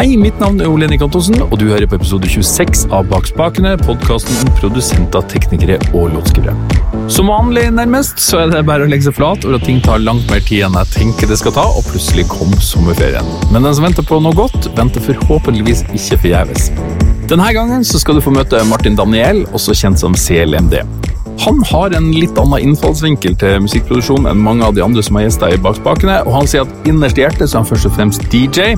Hei, mitt navn er Ole Henrik Antonsen, og du hører på episode 26 av Bak spakene, podkasten om produsenter, teknikere og låtskrivere. Som vanlig, nærmest, så er det bare å legge seg flat over at ting tar langt mer tid enn jeg tenker det skal ta, og plutselig kom sommerferien. Men den som venter på noe godt, venter forhåpentligvis ikke forgjeves. Denne gangen så skal du få møte Martin Daniel, også kjent som CLMD. Han har en litt annen innfallsvinkel til musikkproduksjon enn mange av de andre som har gjester i Bak spakene, og han sier at innerst i hjertet så er han først og fremst DJ.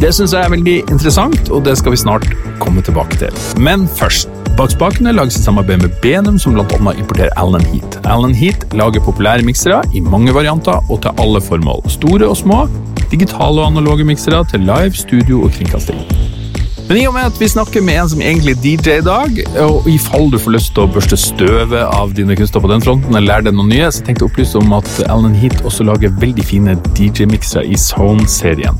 Det syns jeg er veldig interessant, og det skal vi snart komme tilbake til. Men først. Bak spakene lages i samarbeid med Benum, som bl.a. importerer Allen Heat. Allen Heat lager populære miksere i mange varianter og til alle formål. Store og små, digitale og analoge miksere til live, studio og kringkasting. Men i og med at vi snakker med en som egentlig er DJ i dag, og i fall du får lyst til å børste støvet av dine kunster på den fronten, eller lære deg noe nye, så tenkte jeg å opplyse om at Allen Heat også lager veldig fine DJ-miksere i Zone-serien.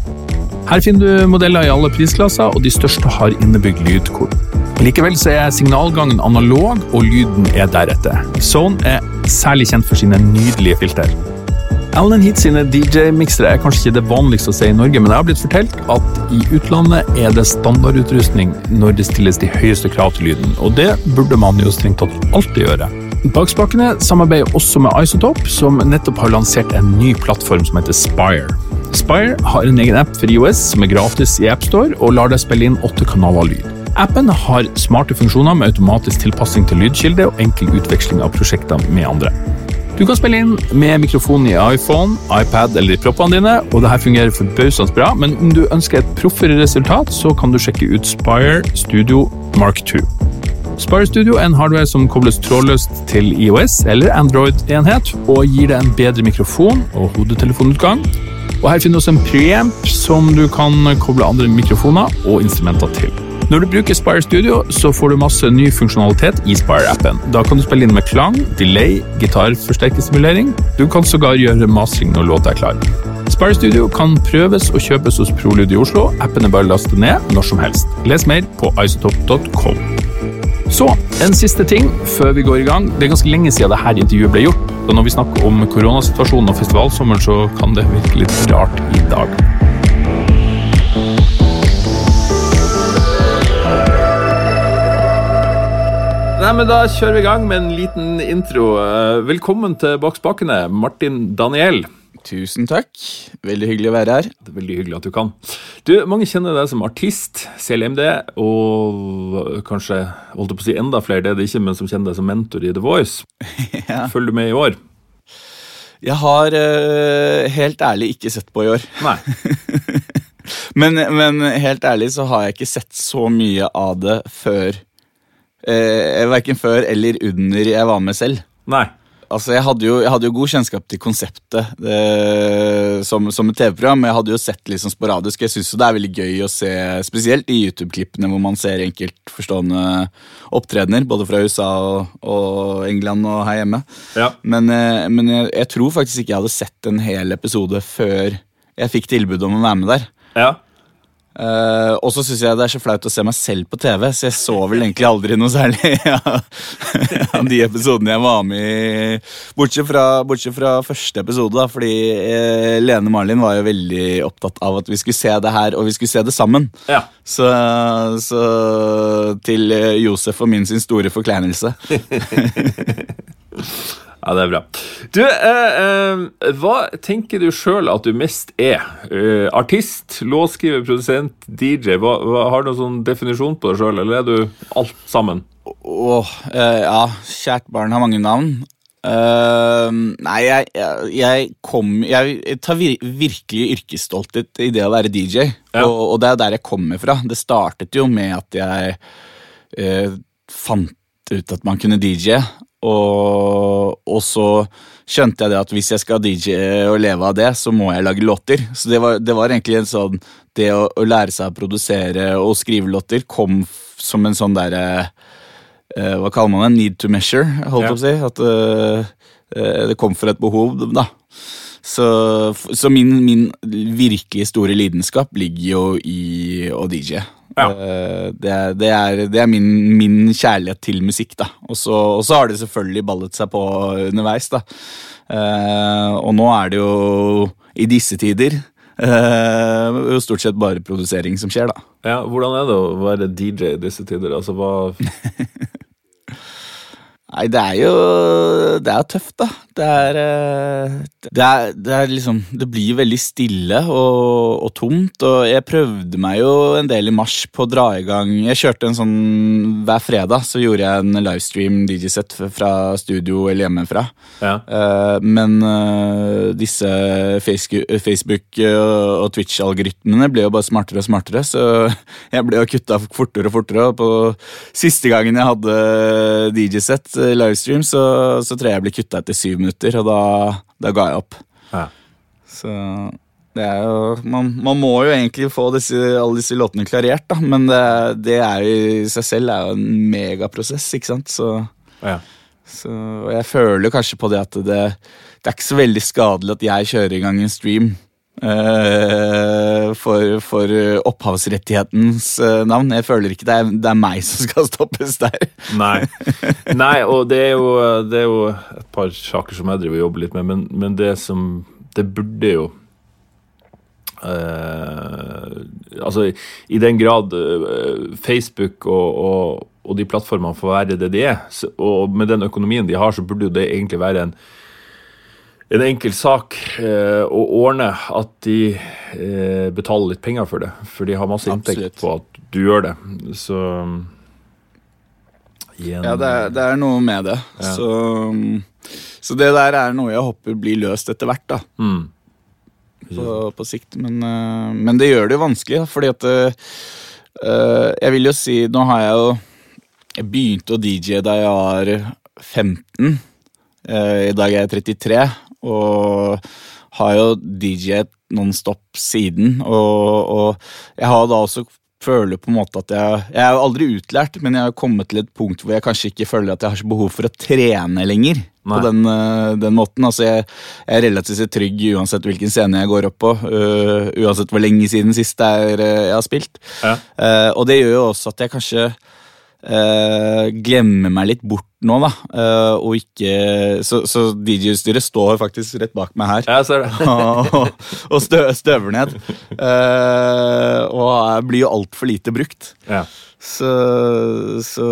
Her finner du modeller i alle prisklasser, og de største har innebygd lydkort. Likevel så er signalgangen analog, og lyden er deretter. Zone er særlig kjent for sine nydelige filter. Allen Heat sine DJ-miksere er kanskje ikke det vanligste å se i Norge, men jeg har blitt fortalt at i utlandet er det standardutrustning når det stilles de høyeste krav til lyden, og det burde man jo strengt tatt alltid gjøre. Bakspakene samarbeider også med Isotop, som nettopp har lansert en ny plattform som heter Spire. Spire har en egen app for IOS som er gratis i AppStore, og lar deg spille inn åtte kanaler lyd. Appen har smarte funksjoner med automatisk tilpassing til lydkilde og enkel utveksling av prosjekter med andre. Du kan spille inn med mikrofonen i iPhone, iPad eller i proppene dine, og dette fungerer forbausende bra, men om du ønsker et proffere resultat, så kan du sjekke ut Spire Studio Mark 2. Spire Studio er en hardware som kobles trådløst til IOS eller Android-enhet, og gir deg en bedre mikrofon og hodetelefonutgang. Og Her finner du også en preamp som du kan koble andre mikrofoner og instrumenter til. Når du bruker Spire Studio, så får du masse ny funksjonalitet i Spire-appen. Da kan du spille inn med klang, delay, gitarforsterkerstimulering. Du kan sågar gjøre mastering når låta er klar. Spire Studio kan prøves og kjøpes hos Prolyd i Oslo. Appen er bare å laste ned når som helst. Les mer på isotop.com. Så, en siste ting før vi går i gang. Det er ganske lenge siden dette intervjuet ble gjort. Så når vi snakker om koronasituasjonen og festivalsommeren, så kan det virke litt rart i dag. Nei, men Da kjører vi i gang med en liten intro. Eh, velkommen til Bak spakene, Martin Daniel. Tusen takk. Veldig hyggelig å være her. Det er veldig hyggelig at du kan. Du, Mange kjenner deg som artist, CLMD, og kanskje holdt jeg på å si enda flere, det er det ikke, men som kjenner deg som mentor i The Voice. ja. Følger du med i år? Jeg har uh, helt ærlig ikke sett på i år. Nei. men, men, helt ærlig så har jeg ikke sett så mye av det før uh, Verken før eller under jeg var med selv. Nei. Altså, jeg hadde, jo, jeg hadde jo god kjennskap til konseptet det, som, som, et TV-program. Jeg hadde jo sett liksom sporadisk. Jeg syns det er veldig gøy å se, spesielt i YouTube-klippene hvor man ser enkeltforstående opptredener, både fra USA og, og England og her hjemme. Ja. Men, eh, men jeg, jeg, tror faktisk ikke jeg hadde sett en hel episode før jeg fikk tilbud om å være med der. Ja. Uh, og så syns jeg det er så flaut å se meg selv på TV, så jeg så vel egentlig aldri noe særlig av de episodene jeg var med i. Bortsett fra, bortsett fra første episode, da, fordi uh, Lene Marlin var jo veldig opptatt av at vi skulle se det her, og vi skulle se det sammen. Ja. Så, så, til uh, Josef og min sin store forkleinelse. Ja, det er bra. Du, eh, eh, hva tenker du sjøl at du mest er? Eh, artist, låtskriver, produsent, DJ? Hva, hva, har du noen sånn definisjon på deg sjøl, eller er du alt sammen? Åh, eh, ja. Kjært barn har mange navn. Uh, nei, jeg, jeg, jeg, kom Jeg tar vir, virkelig yrkesstolthet i det å være DJ, ja. og, og, det er der jeg kommer fra. Det startet jo med at jeg uh, fant ut at man kunne DJ, og, og, så skjønte jeg det at hvis jeg skal DJ og leve av det, så må jeg lage låter. Så det var, det var egentlig en sånn Det å, å, lære seg å produsere og skrive låter kom som en sånn derre eh, Hva kaller man det? Need to measure, holdt jeg på å si. At uh, uh, det kom for et behov, da. Så, så min, min, virkelig store lidenskap ligger jo i å DJ. Ja. Eh, det, er, det, er, det er min, min, kjærlighet til musikk, da. Og så, har det selvfølgelig ballet seg på underveis, da. Eh, og nå er det jo i disse tider Eh, jo stort sett bare produsering som skjer, da. Ja, Hvordan er det å være DJ i disse tider? Altså, hva Nei, det er jo Det er tøft, da. Det er, eh, det er, det er liksom Det blir veldig stille og, og, tomt, og jeg prøvde meg jo en del i mars på å dra i gang Jeg kjørte en sånn Hver fredag så gjorde jeg en livestream DJ-sett fra studio eller hjemmefra. Ja. Uh, men uh, disse Facebook- og Twitch-algoritmene ble jo bare smartere og smartere, så jeg ble jo kutta fortere og fortere. Og på siste gangen jeg hadde DJ-sett livestream, så, så, tror jeg jeg ble kutta etter syv minutter, og da, da ga jeg opp. Ja. Så det er jo man, man, må jo egentlig få disse, alle disse låtene klarert, da, men det, det er jo i seg selv er jo en megaprosess, ikke sant, så, ja. så Og jeg føler kanskje på det at det, det er ikke så veldig skadelig at jeg kjører i gang en stream for, for opphavsrettighetens uh, navn. Jeg føler ikke det er, det er, meg som skal stoppes der. Nei, Nei og det er, jo, det er, jo, et par saker som jeg driver og jobber litt med, men, men det som Det burde jo uh, Altså, i den grad Facebook og, og, og de plattformene får være det de er, og med den økonomien de har, så burde jo det egentlig være en en enkel sak eh, å ordne at de eh, betaler litt penger for det. For de har masse inntekt på at du gjør det. Så igjen, Ja, det er, det er, noe med det. Ja. Så, så, det der er noe jeg håper blir løst etter hvert, da. Mm. På, på, sikt. Men, uh, men, det gjør det jo vanskelig, fordi at uh, Jeg vil jo si Nå har jeg jo Jeg begynte å DJ da jeg var 15. Uh, I dag er jeg 33 og har jo DJ-et nonstop siden. Og, og jeg har da også føler på en måte at jeg Jeg er jo aldri utlært, men jeg har kommet til et punkt hvor jeg kanskje ikke føler at jeg har så behov for å trene lenger. Nei. På den, eh, den, måten. Altså jeg, jeg, er relativt trygg uansett hvilken scene jeg går opp på. Uh, uansett hvor lenge siden sist jeg har spilt. Ja. Uh, og det gjør jo også at jeg kanskje Uh, glemmer meg litt bort nå, da. Uh, og ikke Så, så DJ-utstyret står faktisk rett bak meg her. Jeg ser det. og, og stø, støver ned. Uh, og blir jo altfor lite brukt. Ja. Så, så,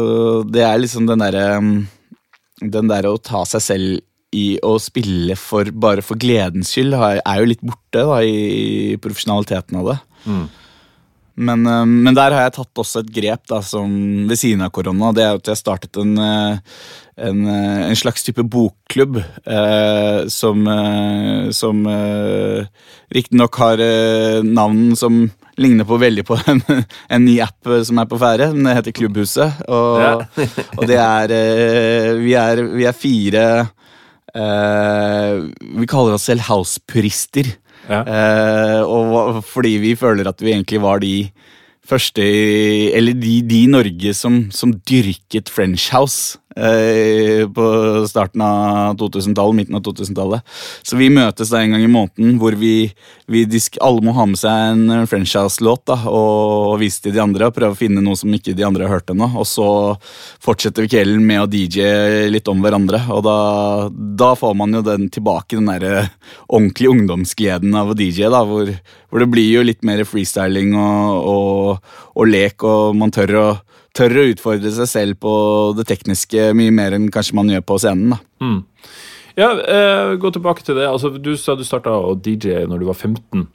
det er liksom den derre Den derre å ta seg selv i å spille for, bare for gledens skyld er jo litt borte da, i profesjonaliteten av det. Mm. Men, eh, men, der har jeg tatt også et grep da, som ved siden av korona. Det er at jeg startet en, eh, en, eh, en slags type bokklubb eh, som, eh, som eh, riktignok har eh, navn som ligner på veldig på en, en, ny app som er på ferde. Den heter Klubbhuset. Og, ja. og det er vi, er vi er fire Vi kaller oss selv house-purister. Ja. Eh, og fordi vi føler at vi egentlig var de første Eller de, i Norge som, som dyrket French House på starten av 2000-tallet, midten av 2000-tallet. Så vi møtes da en gang i måneden hvor vi, vi alle må ha med seg en French House-låt og, vise til de andre og prøve å finne noe som ikke de andre har hørt ennå. Og så fortsetter vi kvelden med å DJ litt om hverandre, og da, da får man jo den tilbake, den der ordentlige ungdomsgleden av å DJ, da, hvor, hvor, det blir jo litt mer freestyling og, og, og lek, og man tør å tør å utfordre seg selv på det tekniske mye mer enn kanskje man gjør på scenen. da. Mm. Ja, eh, Gå tilbake til det. Altså, du sa du starta å DJ når du var 15.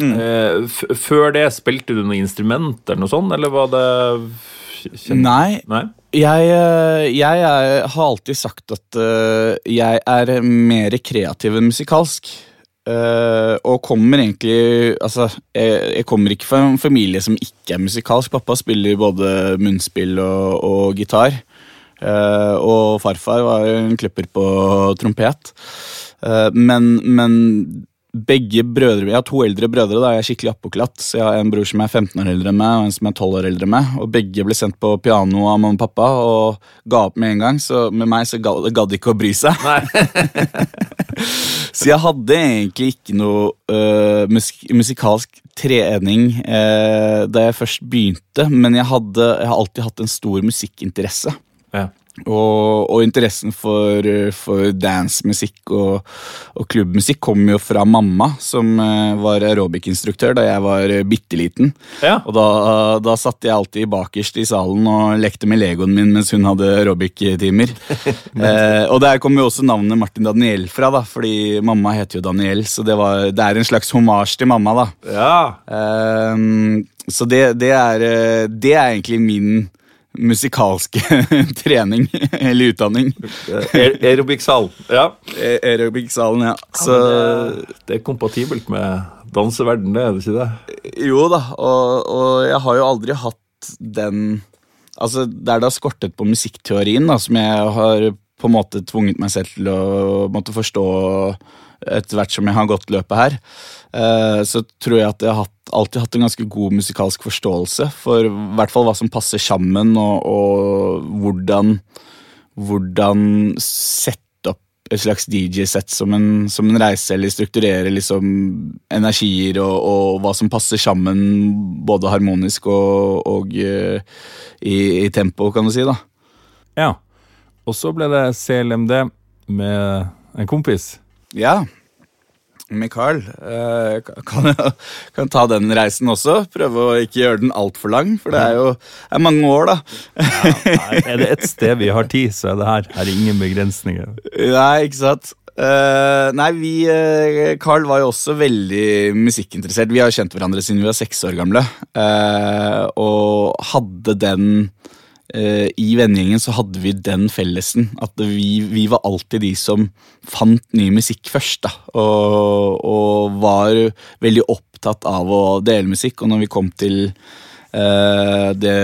Mm. Eh, før det, spilte du noe instrument eller noe sånt, eller var det Kjent? Nei. Nei? Jeg, eh, jeg er, har alltid sagt at uh, jeg er mer kreativ enn musikalsk. Uh, og kommer egentlig Altså, jeg, jeg, kommer ikke fra en familie som ikke er musikalsk. Pappa spiller både munnspill og, og gitar. Uh, og farfar var en klipper på trompet. Uh, men, men begge brødre, Jeg har to eldre brødre. da, Jeg er skikkelig appåklatt. Så jeg har en bror som er 15 år eldre enn meg, og en som er 12 år eldre enn meg. Og begge ble sendt på piano av mamma og pappa og ga opp med en gang. Så med meg så gadd de ikke å bry seg. så jeg hadde egentlig ikke noe uh, musik musikalsk trening uh, da jeg først begynte, men jeg, hadde, jeg har alltid hatt en stor musikkinteresse. Ja. Og, og interessen for, for dancemusikk og, og klubbmusikk kom jo fra mamma, som eh, var aerobic-instruktør da jeg var bitte liten. Ja. Og da, da satt jeg alltid bakerst i salen og lekte med legoen min mens hun hadde aerobic-timer. eh, og der kom jo også navnet Martin Daniel fra, da, fordi mamma heter jo Daniel. Så det, var, det er en slags homasj til mamma, da. Ja. Eh, så det, det, er, eh, det er egentlig min musikalske trening, eller utdanning. Aer- Aerobic-sal. Ja. Eh, Aerobic-salen, ja. Så det, det er kompatibelt med danseverden, det er det ikke det? jo da, og, og jeg har jo aldri hatt den Altså, der det har skortet på musikkteorien, da, som jeg har på en måte tvunget meg selv til å måtte forstå etter hvert som jeg har gått løpet her, eh, så tror jeg at jeg har alltid hatt en ganske god musikalsk forståelse for i hvert fall hva som passer sammen, og, og hvordan, hvordan sette opp et slags DJ-sett som, som en reise, eller strukturere liksom energier og, og hva som passer sammen, både harmonisk og, og eh, i, i tempo, kan du si. da. ja. Og så ble det CLMD med en kompis. Ja. Michael. Eh, kan, kan ta den reisen også. Prøve å ikke gjøre den altfor lang, for det er jo er mange år, da. Nei, er det ett sted vi har tid, så er det her. Her er ingen begrensninger. Nei, ikke sant? Eh, nei, vi eh, Carl var jo også veldig musikkinteressert. Vi har jo kjent hverandre siden vi var seks år gamle. og hadde den I vennegjengen så hadde vi den fellesen at vi, vi var alltid de som fant ny musikk først. da Og, og var veldig opptatt av å dele musikk. Og når vi kom til eh, det,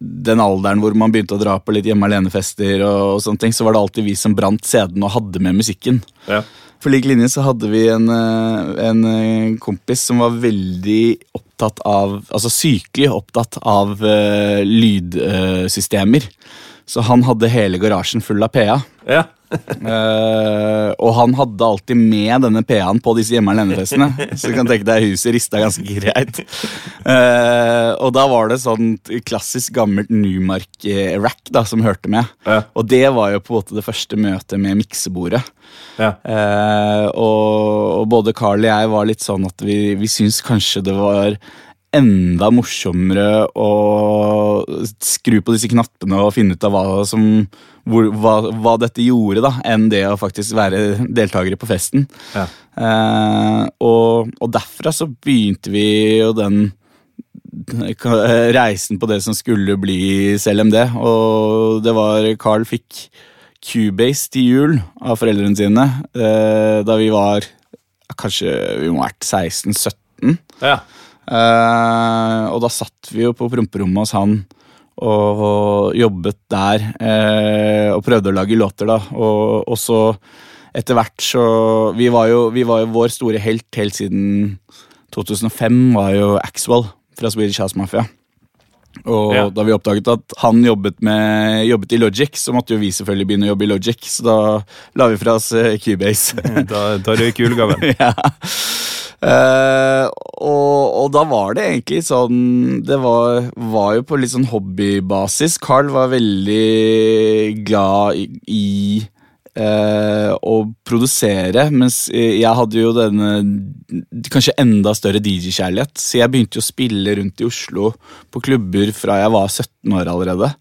den alderen hvor man begynte å dra på litt hjemme alene-fester, og, og sånne ting, så var det alltid vi som brant CD-en og hadde med musikken. Ja. For lik linje så hadde vi en, eh, en eh, kompis som var veldig opptatt av Altså sykelig opptatt av uh, lydsystemer. Så han hadde hele garasjen full av PA. Ja. Eh, og han hadde alltid med denne PA-en på disse hjemme alene-festene. Så du kan tenke deg huset rista ganske greit. Uh, og da var det sånn klassisk gammelt Numark-rack da, som hørte med. Ja. Og det var jo på en måte det første møtet med miksebordet. Ja. Uh, og, og både Carl og jeg var litt sånn at vi, vi syntes kanskje det var enda morsommere å skru på disse knappene og finne ut av hva, som, hvor, hva, hva dette gjorde, da, enn det å faktisk være deltakere på festen. Ja. Eh, og, og derfra så begynte vi jo den reisen på det som skulle bli CLMD, og det var Carl fikk Cubase til jul av foreldrene sine eh, da vi var kanskje vi må ha vært 16-17. Ja. Eh, og da satt vi jo på promperommet hos han og, og jobbet der eh, og prøvde å lage låter, da. Og, og så etter hvert så Vi var jo, vi var jo vår store helt helt siden 2005 var jo Axwell fra Swedish House Mafia. Og Ja. da vi oppdaget at han jobbet, med, jobbet i Logic, så måtte jo vi selvfølgelig begynne å jobbe i Logic. Så da la vi fra oss eh, Cubase. Da, da røyk julegaven. ja. Eh, og, og da var det egentlig sånn Det var, var jo på litt sånn hobbybasis. Carl var veldig glad i, i uh, å produsere, mens jeg hadde jo denne kanskje enda større DJ-kjærlighet. Så jeg begynte jo å spille rundt i Oslo på klubber fra jeg var 17 år allerede.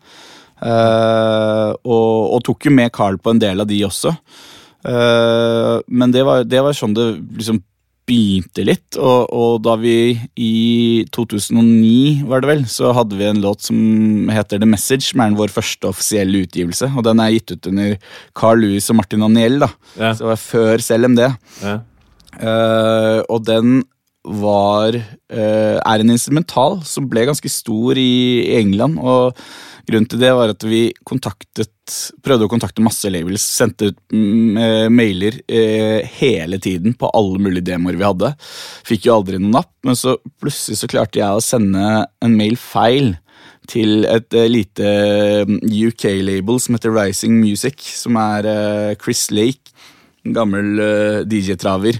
Uh, og, og tok jo med Carl på en del av de også. Men det var, det var sånn det liksom begynte litt, og, og da vi i 2009, var det vel, så hadde vi en låt som heter The Message, som er vår første offisielle utgivelse, og den er gitt ut under Carl Louis og Martin Aniel, da. Ja. Så det var før CLMD. Ja. Uh, og den var uh, er en instrumental som ble ganske stor i, i England. Og grunnen til det var at vi kontaktet prøvde å kontakte masse labels. Sendte ut mm, eh, mailer eh, hele tiden på alle mulige demoer vi hadde. Fikk jo aldri noen napp, men så plutselig så klarte jeg å sende en mail feil til et eh, lite UK-label som heter Rising Music, som er Chris Lake, en gammel DJ-traver.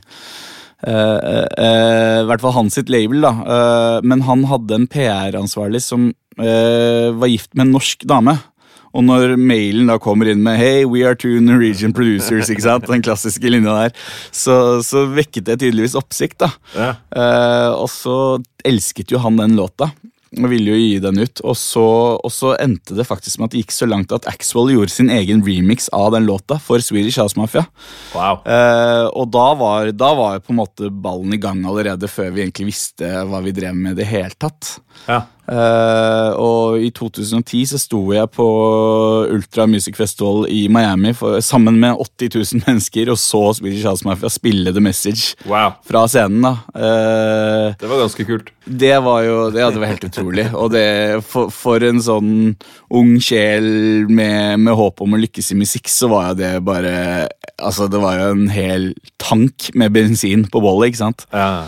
I hvert fall hans sitt label, da. Men han hadde en PR-ansvarlig som var gift med en norsk dame. Og når mailen da kommer inn med 'Hey, we are two Norwegian producers', ikke sant? den klassiske linja der, så, så vekket det tydeligvis oppsikt. da. Ja. Eh, og så elsket jo han den låta og ville jo gi den ut. Og så, og så endte det faktisk med at det gikk så langt at Axwell gjorde sin egen remix av den låta for Swedish House Mafia. Wow. Eh, og da var, da var på en måte ballen i gang allerede før vi egentlig visste hva vi drev med i det hele tatt. Ja. Eh, og i 2010 så sto jeg på Ultra Music Festival i Miami for, sammen med 80 000 mennesker og så Swedish House Mafia spille The Message wow. fra scenen. da. Uh, Det var ganske kult. det var jo det, ja, det var helt utrolig. Og det, for, for en sånn ung sjel med, med håp om å lykkes i musikk, så var jo det bare Altså, det var jo en hel tank med bensin på bollet, ikke sant? Ja.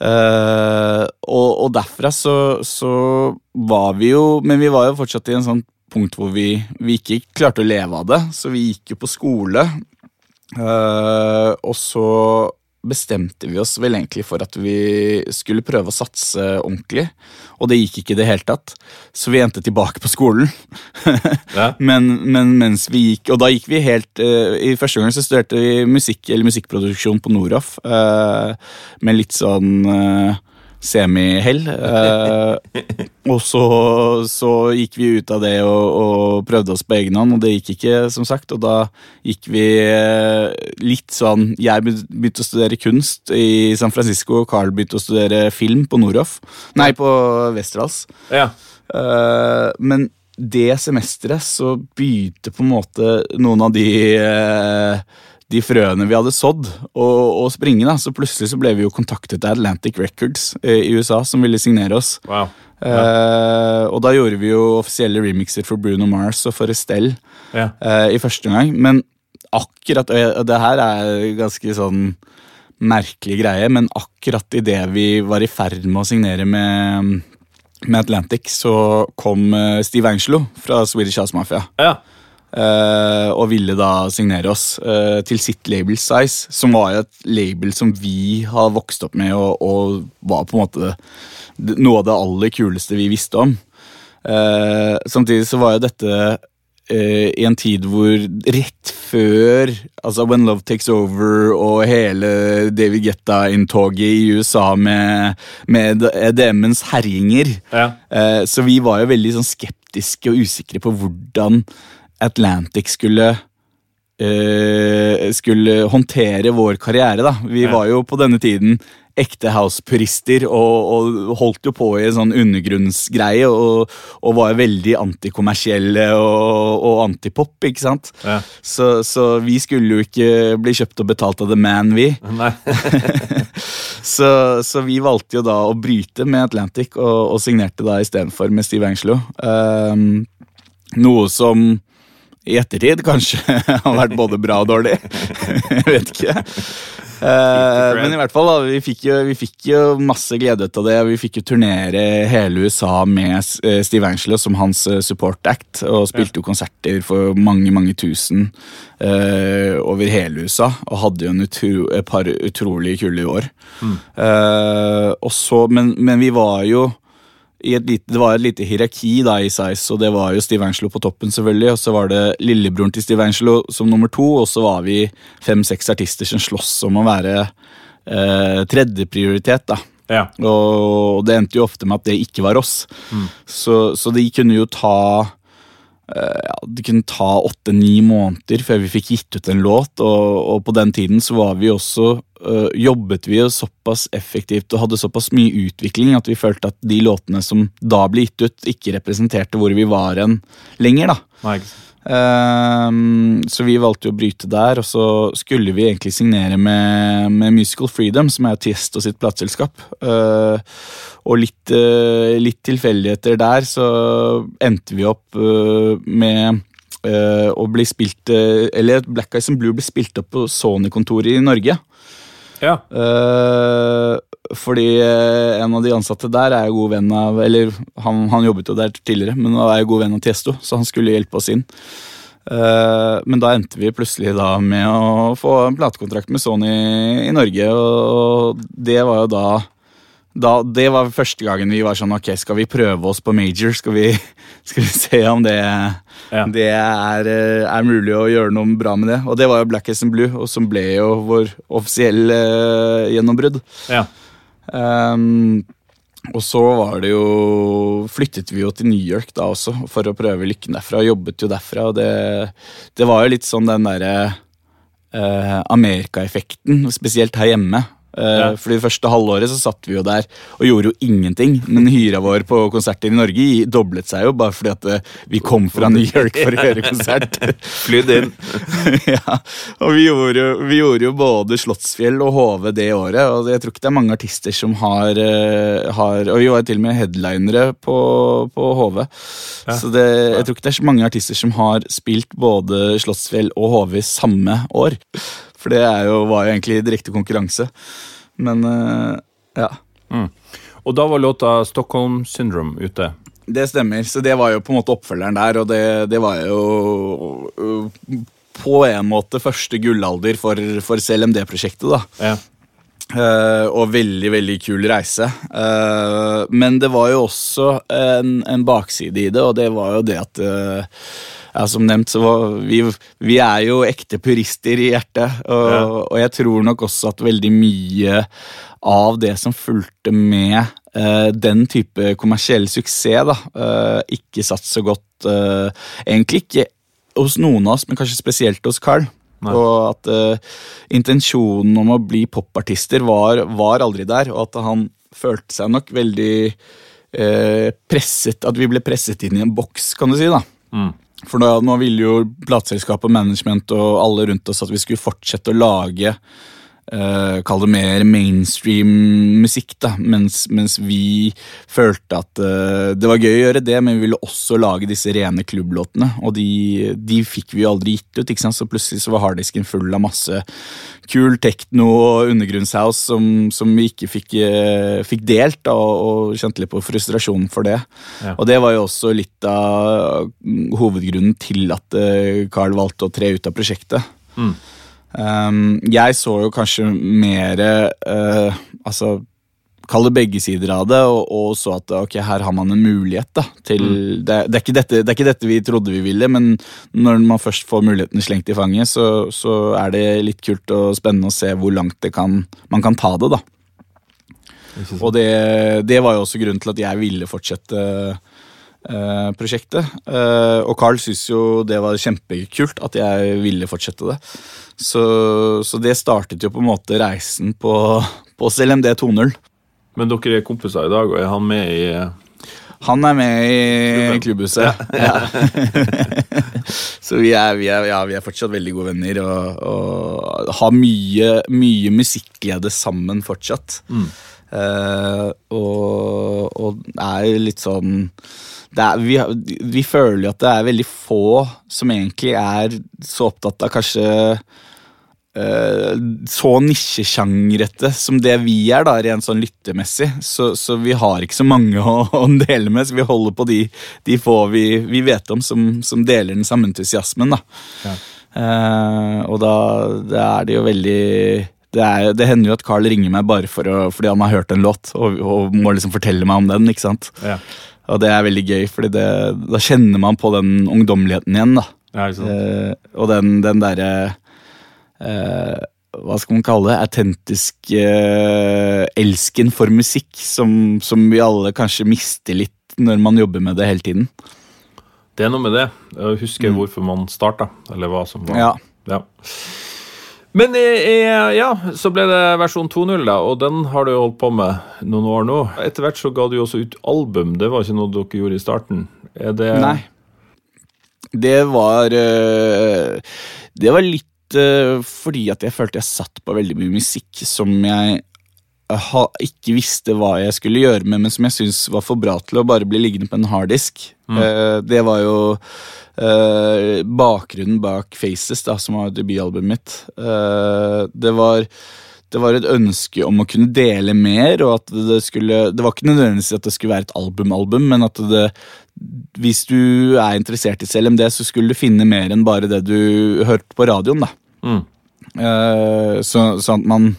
Eh, og, og derfra så, så var vi jo Men vi var jo fortsatt i en sånn punkt hvor vi, vi ikke klarte å leve av det, så vi gikk jo på skole. Uh, og så bestemte vi oss vel egentlig for at vi skulle prøve å satse ordentlig. Og det gikk ikke i det hele tatt, så vi endte tilbake på skolen. Ja. men, men mens vi gikk Og da gikk vi helt uh, I første gang så studerte vi musikk eller musikkproduksjon på Noroff. uh, med litt sånn uh, semihell. eh, og så, så gikk vi ut av det og, og prøvde oss på egen hånd, og det gikk ikke, som sagt. Og da gikk vi eh, litt sånn Jeg begynte å studere kunst i San Francisco, og Carl begynte å studere film på Noroff. Nei, på Westerdals. ja. Eh, men det semesteret så begynte på en måte noen av de eh, de frøene vi hadde sådd, Og springe. da, Så plutselig så ble vi jo kontaktet av Atlantic Records eh, i USA, som ville signere oss. Wow. Eh, og da gjorde vi jo offisielle remixer for Bruno Mars og for Estelle Ja. eh, i første omgang. Men akkurat og og Det her er ganske sånn merkelig greie, men akkurat idet vi var i ferd med å signere med, med Atlantic, så kom eh, Steve Angelo fra Swedish House Mafia. ja. Eh, og ville da signere oss eh, til sitt label Size, som var et label som vi har vokst opp med, og, og var på en måte noe av det aller kuleste vi visste om. Eh, samtidig så var jo dette i en tid hvor rett før altså When Love Takes Over og hele David Guetta-inntoget i USA med, med EDM-ens herjinger Ja. Så vi var jo veldig sånn skeptiske og usikre på hvordan Atlantic skulle eh, skulle håndtere vår karriere. da. Vi var jo på denne tiden ekte house-purister og, og holdt jo på i en sånn undergrunnsgreie og, og var veldig antikommersielle og, og antipop, ikke sant? Ja. Så, så vi skulle jo ikke bli kjøpt og betalt av The Man, vi. Så, så vi valgte jo da å bryte med Atlantic og, og signerte da istedenfor med Steve Angelo. Um, noe som i ettertid kanskje har vært både bra og dårlig. Jeg vet ikke. Eh, men i hvert fall, da, vi fikk, jo, vi fikk jo masse glede ut av det. Vi fikk jo turnere hele USA med eh, Steve Angelo som hans eh, support act, og spilte jo konserter for mange, mange tusen uh, over hele USA. Og hadde jo en utro, et par utrolig kule år. Eh, og så, men, men vi var jo lite, det var et lite hierarki da i Size, og det var jo Steve Angelo på toppen, selvfølgelig. Og så var det lillebroren til Steve Angelo som nummer to, og så var vi fem-seks artister som sloss om å være eh, tredjeprioritet. da. Ja. Og det endte jo ofte med at det ikke var oss. Så, så de kunne jo ta ja, Det kunne ta åtte-ni måneder før vi fikk gitt ut en låt, og, og på den tiden så var vi også eh, jobbet vi såpass effektivt og hadde såpass mye utvikling at vi følte at de låtene som da ble gitt ut, ikke representerte hvor vi var en lenger. da. Nei, ikke sant. Ehm, så vi valgte jo å bryte der, og så skulle vi egentlig signere med, med Musical Freedom, som er Tiesto sitt plateselskap. Eh, og litt, eh, litt tilfeldigheter der, så endte vi opp eh, med å bli spilt Eller Black Eyes and Blue ble spilt opp på Sony-kontoret i Norge. Ja. Fordi eh, en av de ansatte der er jo god venn av Eller han, han jobbet jo der tidligere, men han er jo god venn av Tiesto, så han skulle hjelpe oss inn. Eh, men da endte vi plutselig da med å få en platekontrakt med Sony i Norge, og det var jo da da, det var første gangen vi var sånn Ok, skal vi prøve oss på major? Skal vi, skal vi se om det, Ja. det er, eh, er mulig å gjøre noe bra med det? Og det var jo Black As and Blue, og som ble jo vår offisielle gjennombrudd. Ja. Ehm, og så var det jo Flyttet vi jo til New York da også for å prøve lykken derfra. Og jobbet jo derfra, og det, det var jo litt sånn den derre eh, Amerika-effekten, spesielt her hjemme. Eh, Ja. For det første halvåret så satt vi jo der og gjorde jo ingenting. Men hyra vår på konserter i Norge doblet seg jo bare fordi at eh, vi kom fra New York for å gjøre konsert. Flydd inn. ja, og vi gjorde, jo- vi gjorde jo både Slottsfjell og HV det året, og jeg tror ikke det er mange artister som har, eh, har Og vi var til og med headlinere på, på HV. Så det, jeg tror ikke det er så mange artister som har spilt både Slottsfjell og HV samme år. For det er jo, var jo egentlig direkte konkurranse. Men øh, ja. Og da var låta Stockholm Syndrome ute. Det stemmer. Så det var jo på en måte oppfølgeren der, og det, det var jo på en måte første gullalder for, for CLMD-prosjektet, da. Ja. Uh, og veldig, veldig kul reise. Uh, men det var jo også en, en bakside i det, og det var jo det at eh, ja, Som nevnt, så var vi, vi er jo ekte purister i hjertet. Og, Ja. og jeg tror nok også at veldig mye av det som fulgte med eh, den type kommersiell suksess, da, eh, ikke satt så godt eh, Egentlig ikke hos noen av oss, men kanskje spesielt hos Carl. Nei. Og at eh, intensjonen om å bli popartister var, var aldri der, og at han følte seg nok veldig eh, presset At vi ble presset inn i en boks, kan du si. da. Mm. For da, nå ville jo plateselskapet, management og alle rundt oss at vi skulle fortsette å lage eh, Kall det mer mainstream musikk, da. Mens, mens vi følte at uh, det var gøy å gjøre det, men vi ville også lage disse rene klubblåtene. Og de, de fikk vi jo aldri gitt ut, ikke sant? så plutselig så var harddisken full av masse kul tekno og undergrunnshouse som, som vi ikke fikk, uh, fikk delt, da, og, og kjente litt på frustrasjonen for det. Ja. Og det var jo også litt av hovedgrunnen til at Carl valgte å tre ut av prosjektet. Mm. Um, jeg så jo kanskje mer uh, Altså, kall det begge sider av det, og, og så at ok, her har man en mulighet da, til det, det, er ikke dette, det er ikke dette vi trodde vi ville, men når man først får muligheten slengt i fanget, så, så er det litt kult og spennende å se hvor langt det kan, man kan ta det. da. Og det, det var jo også grunnen til at jeg ville fortsette eh, prosjektet. Eh, og Carl syntes jo det var kjempekult at jeg ville fortsette det. Så, så det startet jo på en måte reisen på, på CLMD 2.0. Men dere er kompiser i dag, og er han med i Han er med i klubbhuset. Ja. så vi er, vi, er, ja, vi er fortsatt veldig gode venner og, og har mye, mye musikkglede sammen fortsatt. Mm. Uh, og, og er litt sånn er, vi, vi føler jo at det er veldig få som egentlig er så opptatt av kanskje uh, så nisjesjangrete som det vi er, da, rent sånn lyttemessig. Så, så vi har ikke så mange å, å dele med, så vi holder på de, de få vi, vi vet om som, som deler den samme entusiasmen. da. Ja. Uh, og da, det er det jo veldig det, er, det hender jo at Carl ringer meg bare for å, fordi han har hørt en låt og, og må liksom fortelle meg om den. ikke sant? Ja. Og det er veldig gøy, fordi det, da kjenner man på den ungdommeligheten igjen. da. Ja? Eh, og den, den derre eh, Hva skal man kalle det? Autentiske eh, elsken for musikk som, som vi alle kanskje mister litt når man jobber med det hele tiden. Det er noe med det. Å huske hvorfor man starta, eller hva som var. Mm. Ja. Ja. Men ja, så ble det versjon 2.0, da, og den har du holdt på med noen år nå. Etter hvert så ga du også ut album, det var ikke noe dere gjorde i starten. Er det Nei. Det var eh, Det var litt eh, fordi at jeg følte jeg satt på veldig mye musikk som jeg eh, ikke visste hva jeg skulle gjøre med, men som jeg syntes var for bra til å bare bli liggende på en harddisk. Mm. det var jo eh, bakgrunnen bak Faces, da, som var debutalbumet mitt. Uh, det var det var et ønske om å kunne dele mer, og at det skulle Det var ikke nødvendigvis at det skulle være et album-album, men at det Hvis du er interessert i CLMD, så skulle du finne mer enn bare det du hørte på radioen, da. Mm. Uh, så, sånn at man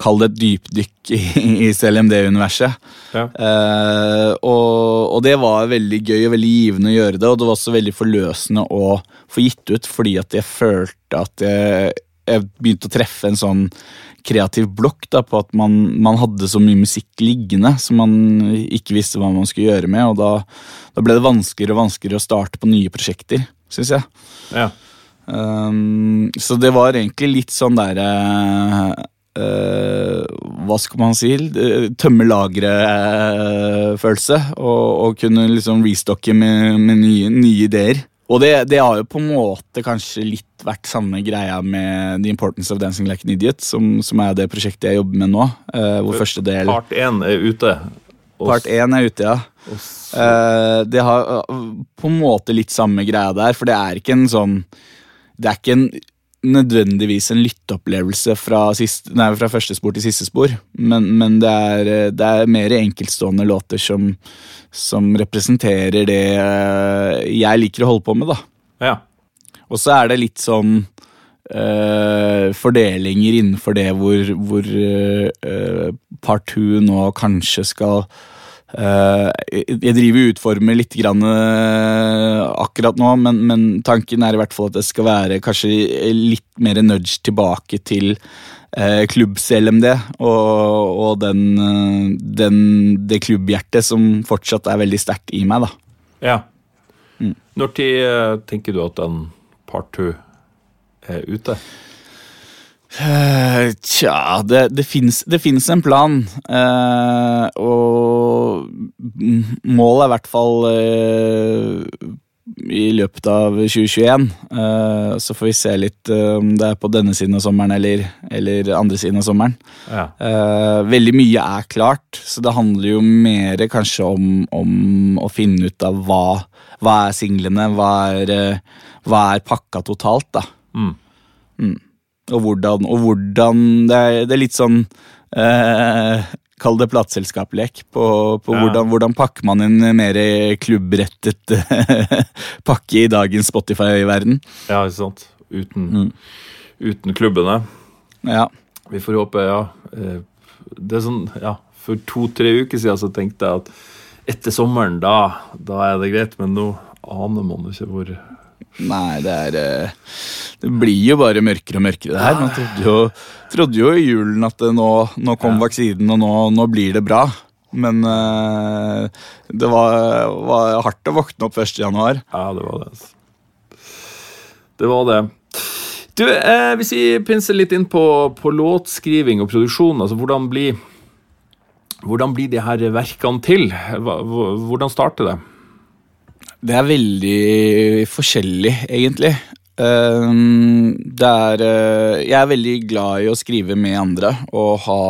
Kall det et dypdykk i, i CLMD-universet. Ja. Eh, og, og det var veldig gøy og veldig givende å gjøre det, og det var også veldig forløsende å få gitt ut, fordi at jeg følte at jeg, jeg begynte å treffe en sånn kreativ blokk da, på at man, man hadde så mye musikk liggende som man ikke visste hva man skulle gjøre med, og da, da ble det vanskeligere og vanskeligere å starte på nye prosjekter, syns jeg. Ja. Um, så det var egentlig litt sånn derre uh, Hva skal man si? Uh, Tømme lageret-følelse. og, og kunne liksom restocke med, med nye, nye ideer. Og det, det har jo på en måte kanskje litt vært samme greia med The Importance of Dancing Like an Idiot, som, som er det prosjektet jeg jobber med nå. Uh, hvor første del Part én er ute. Og Part én er ute, ja. Eh, det har eh, på en måte litt samme greia der, for det er ikke en sånn Det er ikke en, nødvendigvis en lytteopplevelse fra, nei, fra første spor til siste spor, men, men det, er, det er mer enkeltstående låter som, som representerer det eh, jeg liker å holde på med, da. ja. Og så er det litt sånn øh, fordelinger innenfor det hvor, hvor øh, part two nå kanskje skal Jeg driver og utformer litt grann, eh, akkurat nå, men, men tanken er i hvert fall at det skal være kanskje litt mer nudge tilbake til eh, klubbs-LMD og, og den, eh, den, det klubbhjertet som fortsatt er veldig sterkt i meg. da. ja. Mm. Når tid eh, tenker du at den part two er ute? Eh, Tja, det, det fins en plan. eh, og målet er i hvert fall eh, i løpet av 2021. Eh, så får vi se litt eh, om det er på denne siden av sommeren eller, eller andre siden av sommeren. Ja. Eh, veldig mye er klart, så det handler jo mer kanskje om, om å finne ut av hva, hva er singlene, hva er, hva er pakka totalt, da. Mm. Og hvordan, og hvordan det, er, det er litt sånn eh, Kall det plateselskapslek på, på Ja. hvordan, hvordan pakker man en mer klubbrettet pakke i dagens Spotify-verden. ja, ikke sant? Uten, Mm. uten klubbene. Ja. Vi får håpe, ja. eh, Det er sånn, ja, For to-tre uker siden så tenkte jeg at etter sommeren, da, da er det greit. Men nå aner man ikke hvor Nei, det er eh, Det blir jo bare mørkere og mørkere, det her. Man trodde jo, trodde jo i julen at det nå, nå kom vaksinen, og nå, nå blir det bra. Men eh, det var, var hardt å våkne opp 1. januar. Ja, det var det. altså. Det var det. Du, eh, Hvis vi pinser litt inn på, på låtskriving og produksjon, altså hvordan blir hvordan blir de her verkene til? Hvordan starter det? Det er veldig forskjellig, egentlig. Ehm, det er eh, Jeg er veldig glad i å skrive med andre og ha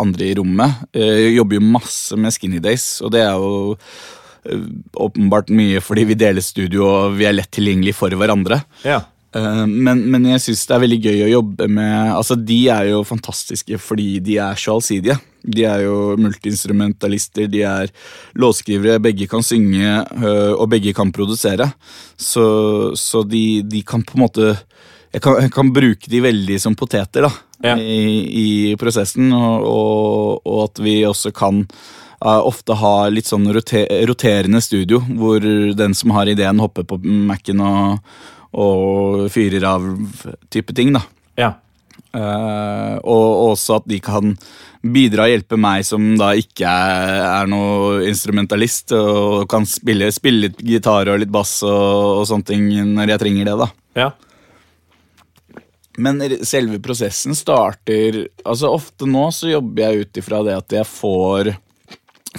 andre i rommet. Eh, Jeg jobber jo masse med Skinny Days, og det er jo eh, åpenbart mye fordi vi deler studio og vi er lett tilgjengelig for hverandre. Ja. Eh, Men, men jeg syns det er veldig gøy å jobbe med Altså, De er jo fantastiske fordi de er så allsidige. De er jo multiinstrumentalister, de er låtskrivere, begge kan synge øh, og begge kan produsere. Så, så de, de kan på en måte jeg kan, jeg kan bruke de veldig som poteter da, Ja. i, i prosessen, og, og, og at vi også kan uh, ofte ha litt sånn roterende studio, hvor den som har ideen, hopper på Mac-en og, og fyrer av type ting. da. ja. Uh, og også at de kan bidra og hjelpe meg som da ikke er, er noe instrumentalist, og kan spille, spille litt gitar og litt bass og, og sånne ting når jeg trenger det. da. ja. Men selve prosessen starter Altså Ofte nå så jobber jeg ut ifra det at jeg får,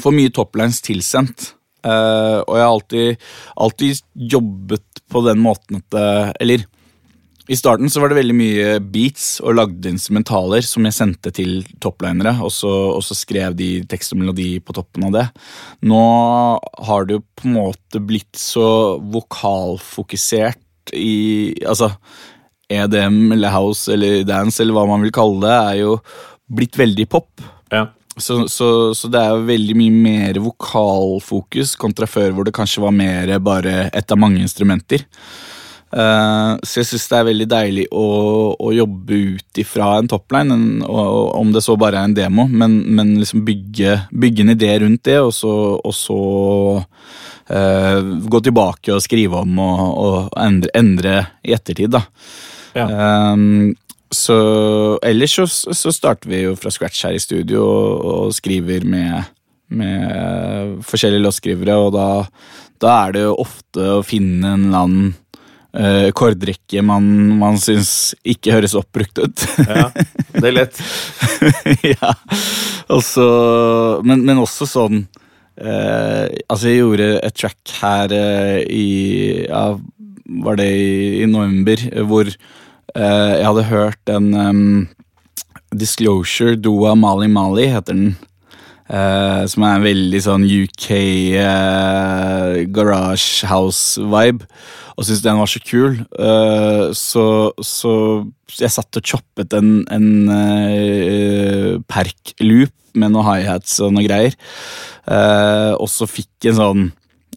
får mye toplines tilsendt. Uh, og jeg har alltid, alltid jobbet på den måten at eh, Eller i starten så var det veldig mye beats og lagde instrumentaler som jeg sendte til topplinere, og så, og så skrev de tekst og melodi på toppen av det. Nå har det jo på en måte blitt så vokalfokusert i Altså EDM eller house eller dance eller hva man vil kalle det, er jo blitt veldig pop. ja. Så, så, så det er jo veldig mye mer vokalfokus kontra før hvor det kanskje var mer bare ett av mange instrumenter. Uh, så jeg syns det er veldig deilig å, å jobbe ut ifra en topline, en, og, og om det så bare er en demo, men, men liksom bygge, bygge en idé rundt det, og så, og så uh, gå tilbake og skrive om og, og endre, endre i ettertid, da. Ja. Um, så ellers så, så starter vi jo fra scratch her i studio og, og skriver med, med forskjellige låtskrivere, og da, da er det jo ofte å finne en eller annen uh, kordrekke man, man syns ikke høres oppbrukt ut. ja. Det er lett. ja. også, men, men også sånn eh, Altså, jeg gjorde et track her eh, i ja, Var det i, i november, hvor eh, jeg hadde hørt en um, Disclosure Doa Mali Mali, heter den. Uh, som er en veldig sånn UK uh, garage house-vibe. Og syntes den var så kul. Uh, så, så jeg satt og choppet en, en uh, perk-loop med noen high-hats og noe greier. Eh, og så fikk en sånn,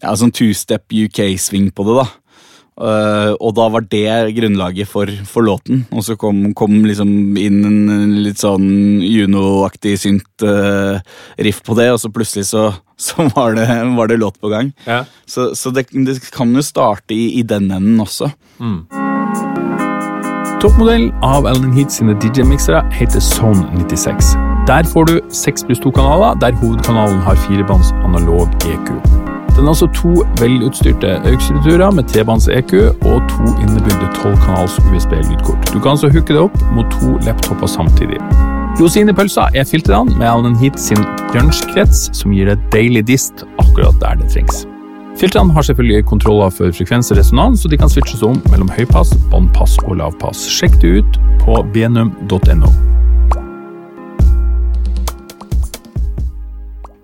ja, sånn two-step UK-sving på det, da. Eh, og da var det grunnlaget for, for låten. Og så kom, kom liksom inn en litt sånn Juno-aktig synt uh, riff på det, og så plutselig så, så var, det, var det låt på gang. Ja. Så, så det, det kan jo starte i, i den enden også. Toppmodellen av Ellen Heat sine DJ-miksere heter Zone 96. Der får du 6 pluss 2 kanaler, der hovedkanalen har firebands analog EQ. Den har altså to velutstyrte auxiliturer med trebands EQ og to innebygde 12-kanals USB-lydkort. Du kan altså hooke det opp mot to laptoper samtidig. Rosinepølsa er filtrene med Alan Heat sin grunge-krets, som gir deg deilig dist akkurat der det trengs. Filtrene har selvfølgelig kontroller for frekvens og resonans, så de kan switches om mellom høypass, båndpass og lavpass. Sjekk det ut på benum.no.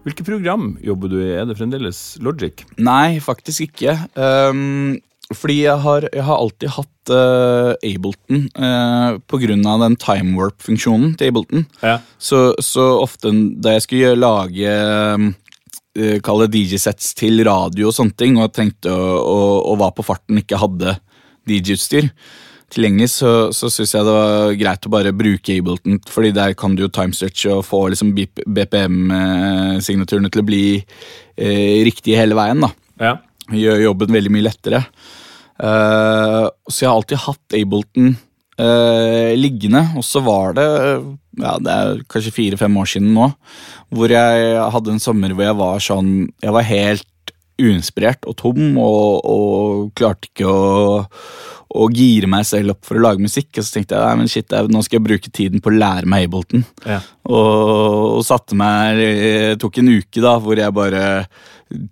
Hvilke program jobber du i? Er det fremdeles Logic? Nei, faktisk ikke. Um, fordi jeg har, jeg har alltid hatt uh, Ableton uh, på grunn av den time warp-funksjonen til Ableton. Ja. Så, så ofte da jeg skulle lage um, uh, Kall det DJ-sets til radio og sånne ting, og tenkte å, å, og var på farten, ikke hadde DJ-utstyr tilgjengelig, så, så syns jeg det var greit å bare bruke Ableton, fordi der kan du jo timestretche og få liksom BPM-signaturene til å bli eh, riktige hele veien. da Ja. gjør jobben veldig mye lettere. Uh, så jeg har alltid hatt Ableton uh, liggende, og så var det ja, det er kanskje fire-fem år siden nå, hvor jeg hadde en sommer hvor jeg var sånn Jeg var helt uinspirert og tom og, og klarte ikke å, å gire meg selv opp for å lage musikk. Og så tenkte jeg nei, men shit, nå skal jeg bruke tiden på å lære meg Ableton. Ja. Og, og satte meg Det tok en uke da hvor jeg bare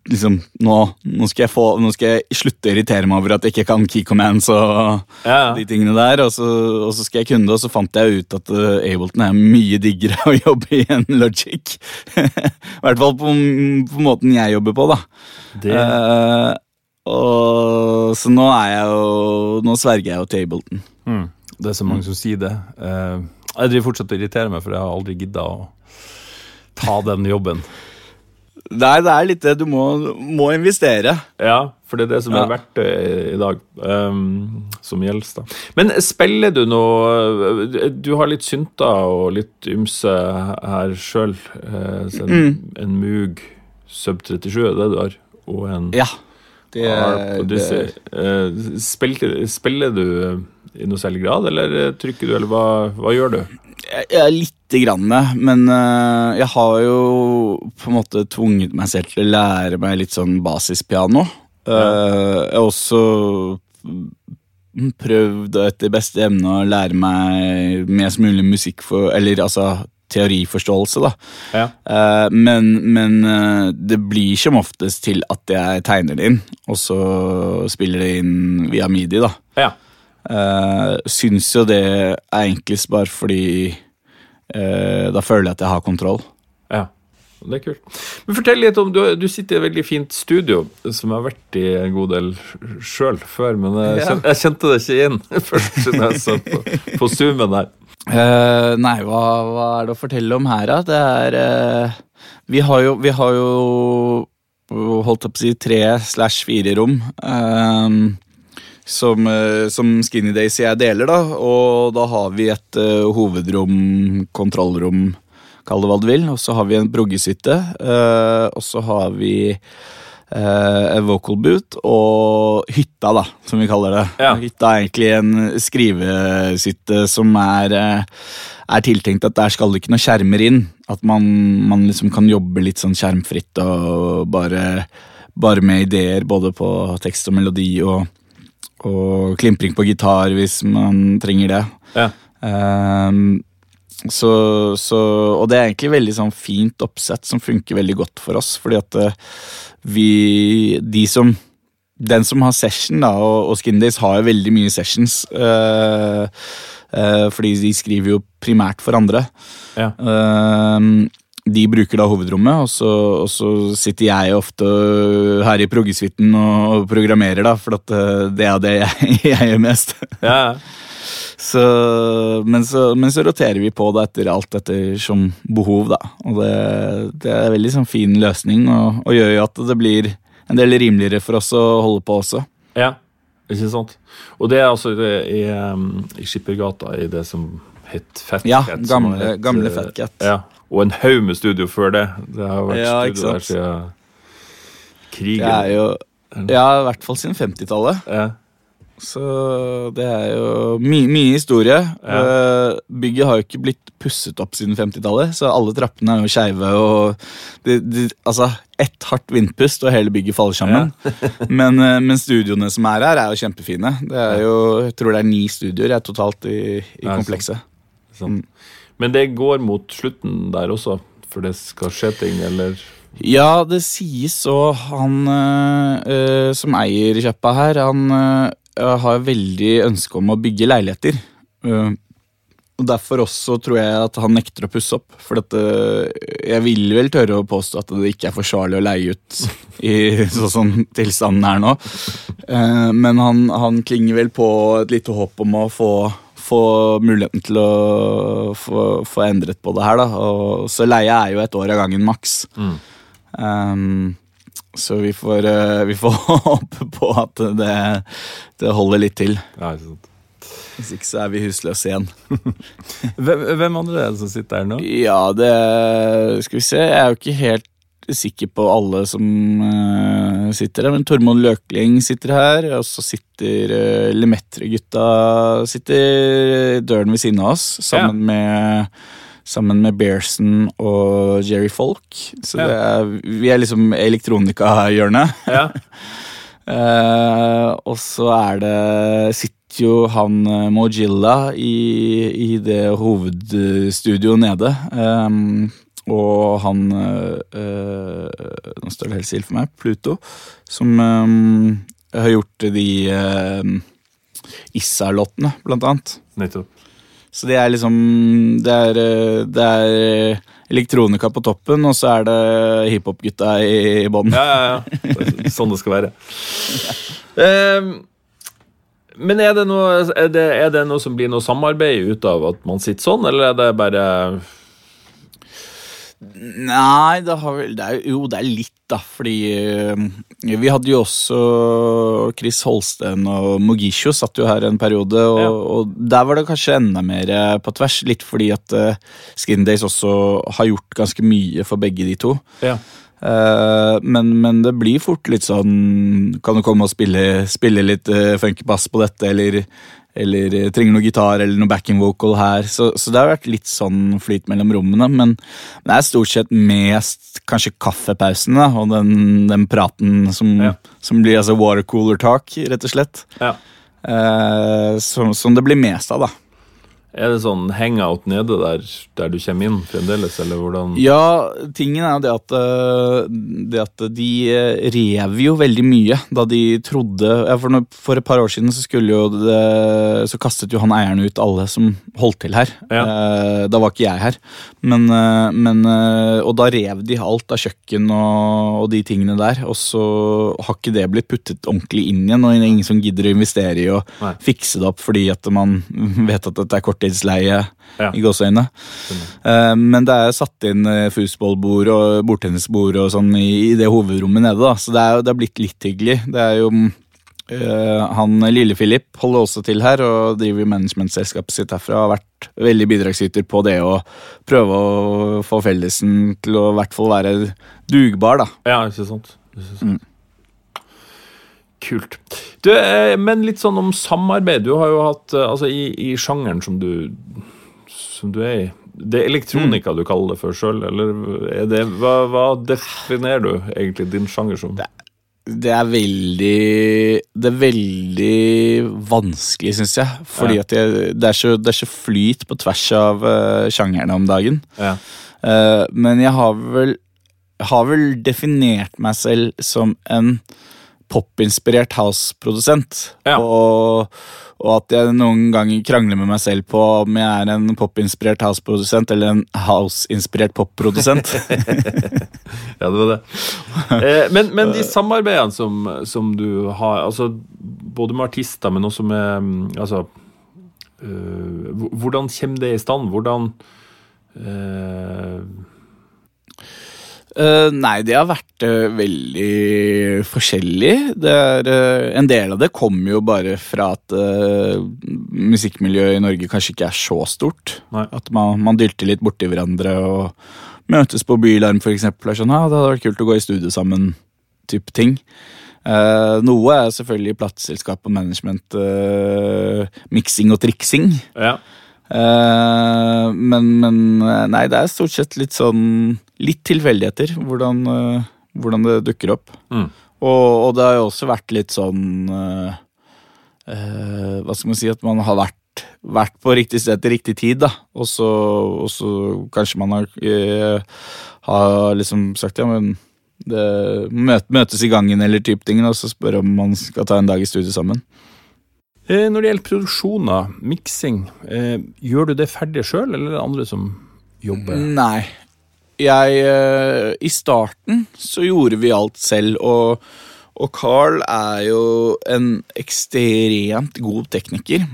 liksom Nå, nå, skal, jeg få, nå skal jeg slutte å irritere meg over at jeg ikke kan key commands og Ja, de tingene der. Og så, og så skal jeg kunne det, og så fant jeg ut at uh, Ableton er mye diggere å jobbe i enn Logic. I hvert fall på, på måten jeg jobber på, da. Det, Eh, og, så nå er jeg jo Nå sverger jeg jo til Ableton. mm, det er så mange som sier det. Uh, jeg driver fortsatt og irriterer meg, for jeg har aldri gidda å ta den jobben. Nei, det er litt det. Du må, må investere. Ja, for det er det som er Ja. det i dag, um, som gjelder. da. Men spiller du noe Du har litt synter og litt ymse her sjøl. en, en Moog Sub 37 er det du har, og en Ja. Det, det, uh, spiller, spiller du i noe særlig grad, eller trykker du, eller hva, hva gjør du? jeg, jeg lite grann, men uh, jeg har jo på en måte tvunget meg selv til å lære meg litt sånn basispiano. Uh, jeg har også prøvd etter beste evne å lære meg mest mulig musikk for Eller altså teoriforståelse, da. Ja. Eh, men men eh, det blir som oftest til at jeg tegner det inn, og så spiller det inn via midi, da. ja. Uh, syns jo det er enklest bare fordi eh, da føler jeg at jeg har kontroll. Ja, det er kult. Men fortell litt om, Du, du sitter i et veldig fint studio, som jeg har vært i en god del sjøl før, men jeg, Ja. kjente, jeg kjente det ikke inn først da jeg så på, på zoomen her. Eh, nei, hva, hva er det å fortelle om her, da? Det er uh, Vi har jo, vi har jo holdt opp å si tre slash fire rom. Uh, som, som Skinny Days jeg deler, da. Og da har vi et hovedrom, kontrollrom, kall det hva du vil. Og så har vi en proggesuite. eh, og så har vi eh, vocal boot og hytta, da, som vi kaller det. Ja. Hytta er egentlig en skrivesytte som er, eh, er tiltenkt at der skal det ikke noe skjermer inn. At man, man liksom kan jobbe litt sånn skjermfritt og bare, bare med ideer både på tekst og melodi og, og klimpring på gitar hvis man trenger det. Ja. Ehm, så, så, og det er egentlig veldig sånn fint oppsett som funker veldig godt for oss, fordi at eh, vi De som Den som har session, da, og, og Skin Days har jo veldig mye sessions, Øh, øh, fordi de skriver jo primært for andre. Ja. Ehm, de bruker da hovedrommet, og så, og så sitter jeg ofte her i proggesuiten og programmerer, da, for det er det jeg, jeg gjør mest. Ja, ja. Så, men, så, men så roterer vi på det etter alt etter som behov, da. Og det, det er en veldig sånn fin løsning, og, og gjør jo at det blir en del rimeligere for oss å holde på også. Ja, ikke sant? Og det er altså det i, um, i Skippergata, i det som het Fat Ja, Cat. gamle- het, gamle eh, Fat Cat. Ja, og en haug med studio før det. Det har vært Ja, studio der siden krigen. Jo Ja, i hvert fall siden 50-tallet. Ja. Så det er jo mye, mye historie. Ja. bygget har jo ikke blitt pusset opp siden 50-tallet, så alle trappene er jo skeive. Altså, ett hardt vindpust, og hele bygget faller sammen. men, eh, men studioene som er her, er jo kjempefine. Det er jo, Jeg tror det er ni studioer jeg, totalt i, i Ja, komplekset. Sant. Men det går mot slutten der også, for det skal skje ting, eller Ja, det sies så. Han øh, som eier kjappa her, han øh, har veldig ønske om å bygge leiligheter. Uh, og Derfor også tror jeg at han nekter å pusse opp. For at, øh, jeg vil vel tørre å påstå at det ikke er forsvarlig å leie ut i sånn som tilstanden er nå. Men han, han klinger vel på et lite håp om å få, få muligheten til å få, få endret på det her. Da. Og, så leie er jo et år av gangen maks. Um, så vi får, eh, vi får håpe på at det, det holder litt til. Ja, ikke sant. Hvis ikke så er vi husløse igjen. Hvem, hvem andre er det som sitter her nå? Ja, det Skal vi se. Jeg er jo ikke helt sikker på alle som uh, sitter her, men Tormod Løkling sitter her. Og så sitter uh, Lemetre-gutta sitter i døren ved siden av oss, sammen med Sammen med Bearson og Jerry Folk. Så det er, vi er liksom elektronikahjørnet. Ja. uh, og så er det Sitter jo han eh, Mojilla i, i det hovedstudioet nede. Um, og han eh, Nå står det helt stille for meg. Pluto. Som ehm, har gjort de uh, Issa-låtene, blant annet. Nettopp. Så det er liksom Det er, eh, det er elektronika på toppen, og så er det hiphop-gutta i bånn. Ja, ja, ja. Sånn det skal være. Um, men er det, noe, er, det, er det noe som blir noe samarbeid ut av at man sitter sånn, eller er det bare Nei, det, har vel, det er, jo- det er litt, da. Fordi eh, vi hadde jo også Chris Holsten og Mogisho satt jo her en periode. Og, Ja. og der var det kanskje enda mer eh, på tvers. Litt fordi at uh, Skin Days også har gjort ganske mye for begge de to. Ja. Men, men det blir fort litt sånn Kan du komme og spille, spille litt uh, funky bass på dette, eller, eller eh, trenger noe gitar eller noe backing vocal her. Så, så det har vært litt sånn flyt mellom rommene. Men det er stort sett mest kanskje kaffepausen da, og den, den praten som, Ja. som blir altså watercooler talk, rett og slett. ja. Eh, som, som det blir mest av, da. Er det sånn hangout nede der, der du kommer inn fremdeles, eller hvordan Ja, tingen er jo det at, øh, det at de øh, rev jo veldig mye da de trodde ja, for, når, for et par år siden så skulle jo det, Så kastet jo han eieren ut alle som holdt til her. Ja. Eh, da var ikke jeg her. Men, men Og da rev de alt av kjøkken og, og de tingene der. Og så har ikke det blitt puttet ordentlig inn igjen, og det er ingen som gidder å investere i å fikse det opp fordi at man vet at dette er korttidsleie Ja. i gåseøynene. Uh, Men det er satt inn eh, foosballbord og bordtennisbord og sånn i, i det hovedrommet nede, da. Så det er, det har blitt litt hyggelig. Det er jo mm, Eh, han Lille-Filip holder også til her og driver managementselskapet sitt herfra. Har vært veldig bidragsyter på det å prøve å få fellesen til å i hvert fall være dugbar, da. Ja, ikke sant. Ikke sant. Kult. Du, eh, men litt sånn om samarbeid. Du har jo hatt eh, Altså, i, i sjangeren som du Som du er i Det er elektronika du kaller det for sjøl, eller er det hva, hva definerer du egentlig din sjanger som? Det det er veldig Det er veldig vanskelig, syns jeg. Fordi Ja. at jeg, det, er så, det er så flyt på tvers av uh, sjangerne om dagen. Ja. Uh, men jeg har vel har vel definert meg selv som en popinspirert house-produsent. Ja. Og, og at jeg noen ganger krangler med meg selv på om jeg er en popinspirert house-produsent eller en house-inspirert pop-produsent. Ja, det var det. Eh, men, men de samarbeidene som, som du har, altså både med artister, men også med mm, Altså øh, Hvordan kommer det i stand? Hvordan øh, Eh, nei, det har vært uh, veldig forskjellig. Det er, uh, en del av det kommer jo bare fra at musikkmiljøet i Norge kanskje ikke er så stort. Nei. At man, man dylter litt borti hverandre og møtes på Bylarm. Er sånn, ah, det hadde vært kult å gå i studio sammen, type ting. Noe er selvfølgelig plateselskap og management, miksing og triksing. Ja. Men, men nei, det er stort sett litt sånn Litt tilfeldigheter hvordan, eh, hvordan det dukker opp. Mm. Og, og det har jo også vært litt sånn uh, uh, Hva skal man si At man har vært, vært på riktig sted til riktig tid, da. Og så, og så kanskje man har, uh, har liksom sagt ja, men det, møt, møtes i gangen eller type ting, og så spørre om man skal ta en dag i studio sammen. Når det gjelder produksjoner, miksing, eh, gjør du det ferdig sjøl, eller er det andre som jobber? Nei. Jeg eh, I starten så gjorde vi alt selv, og, og Carl er jo en ekstremt god tekniker.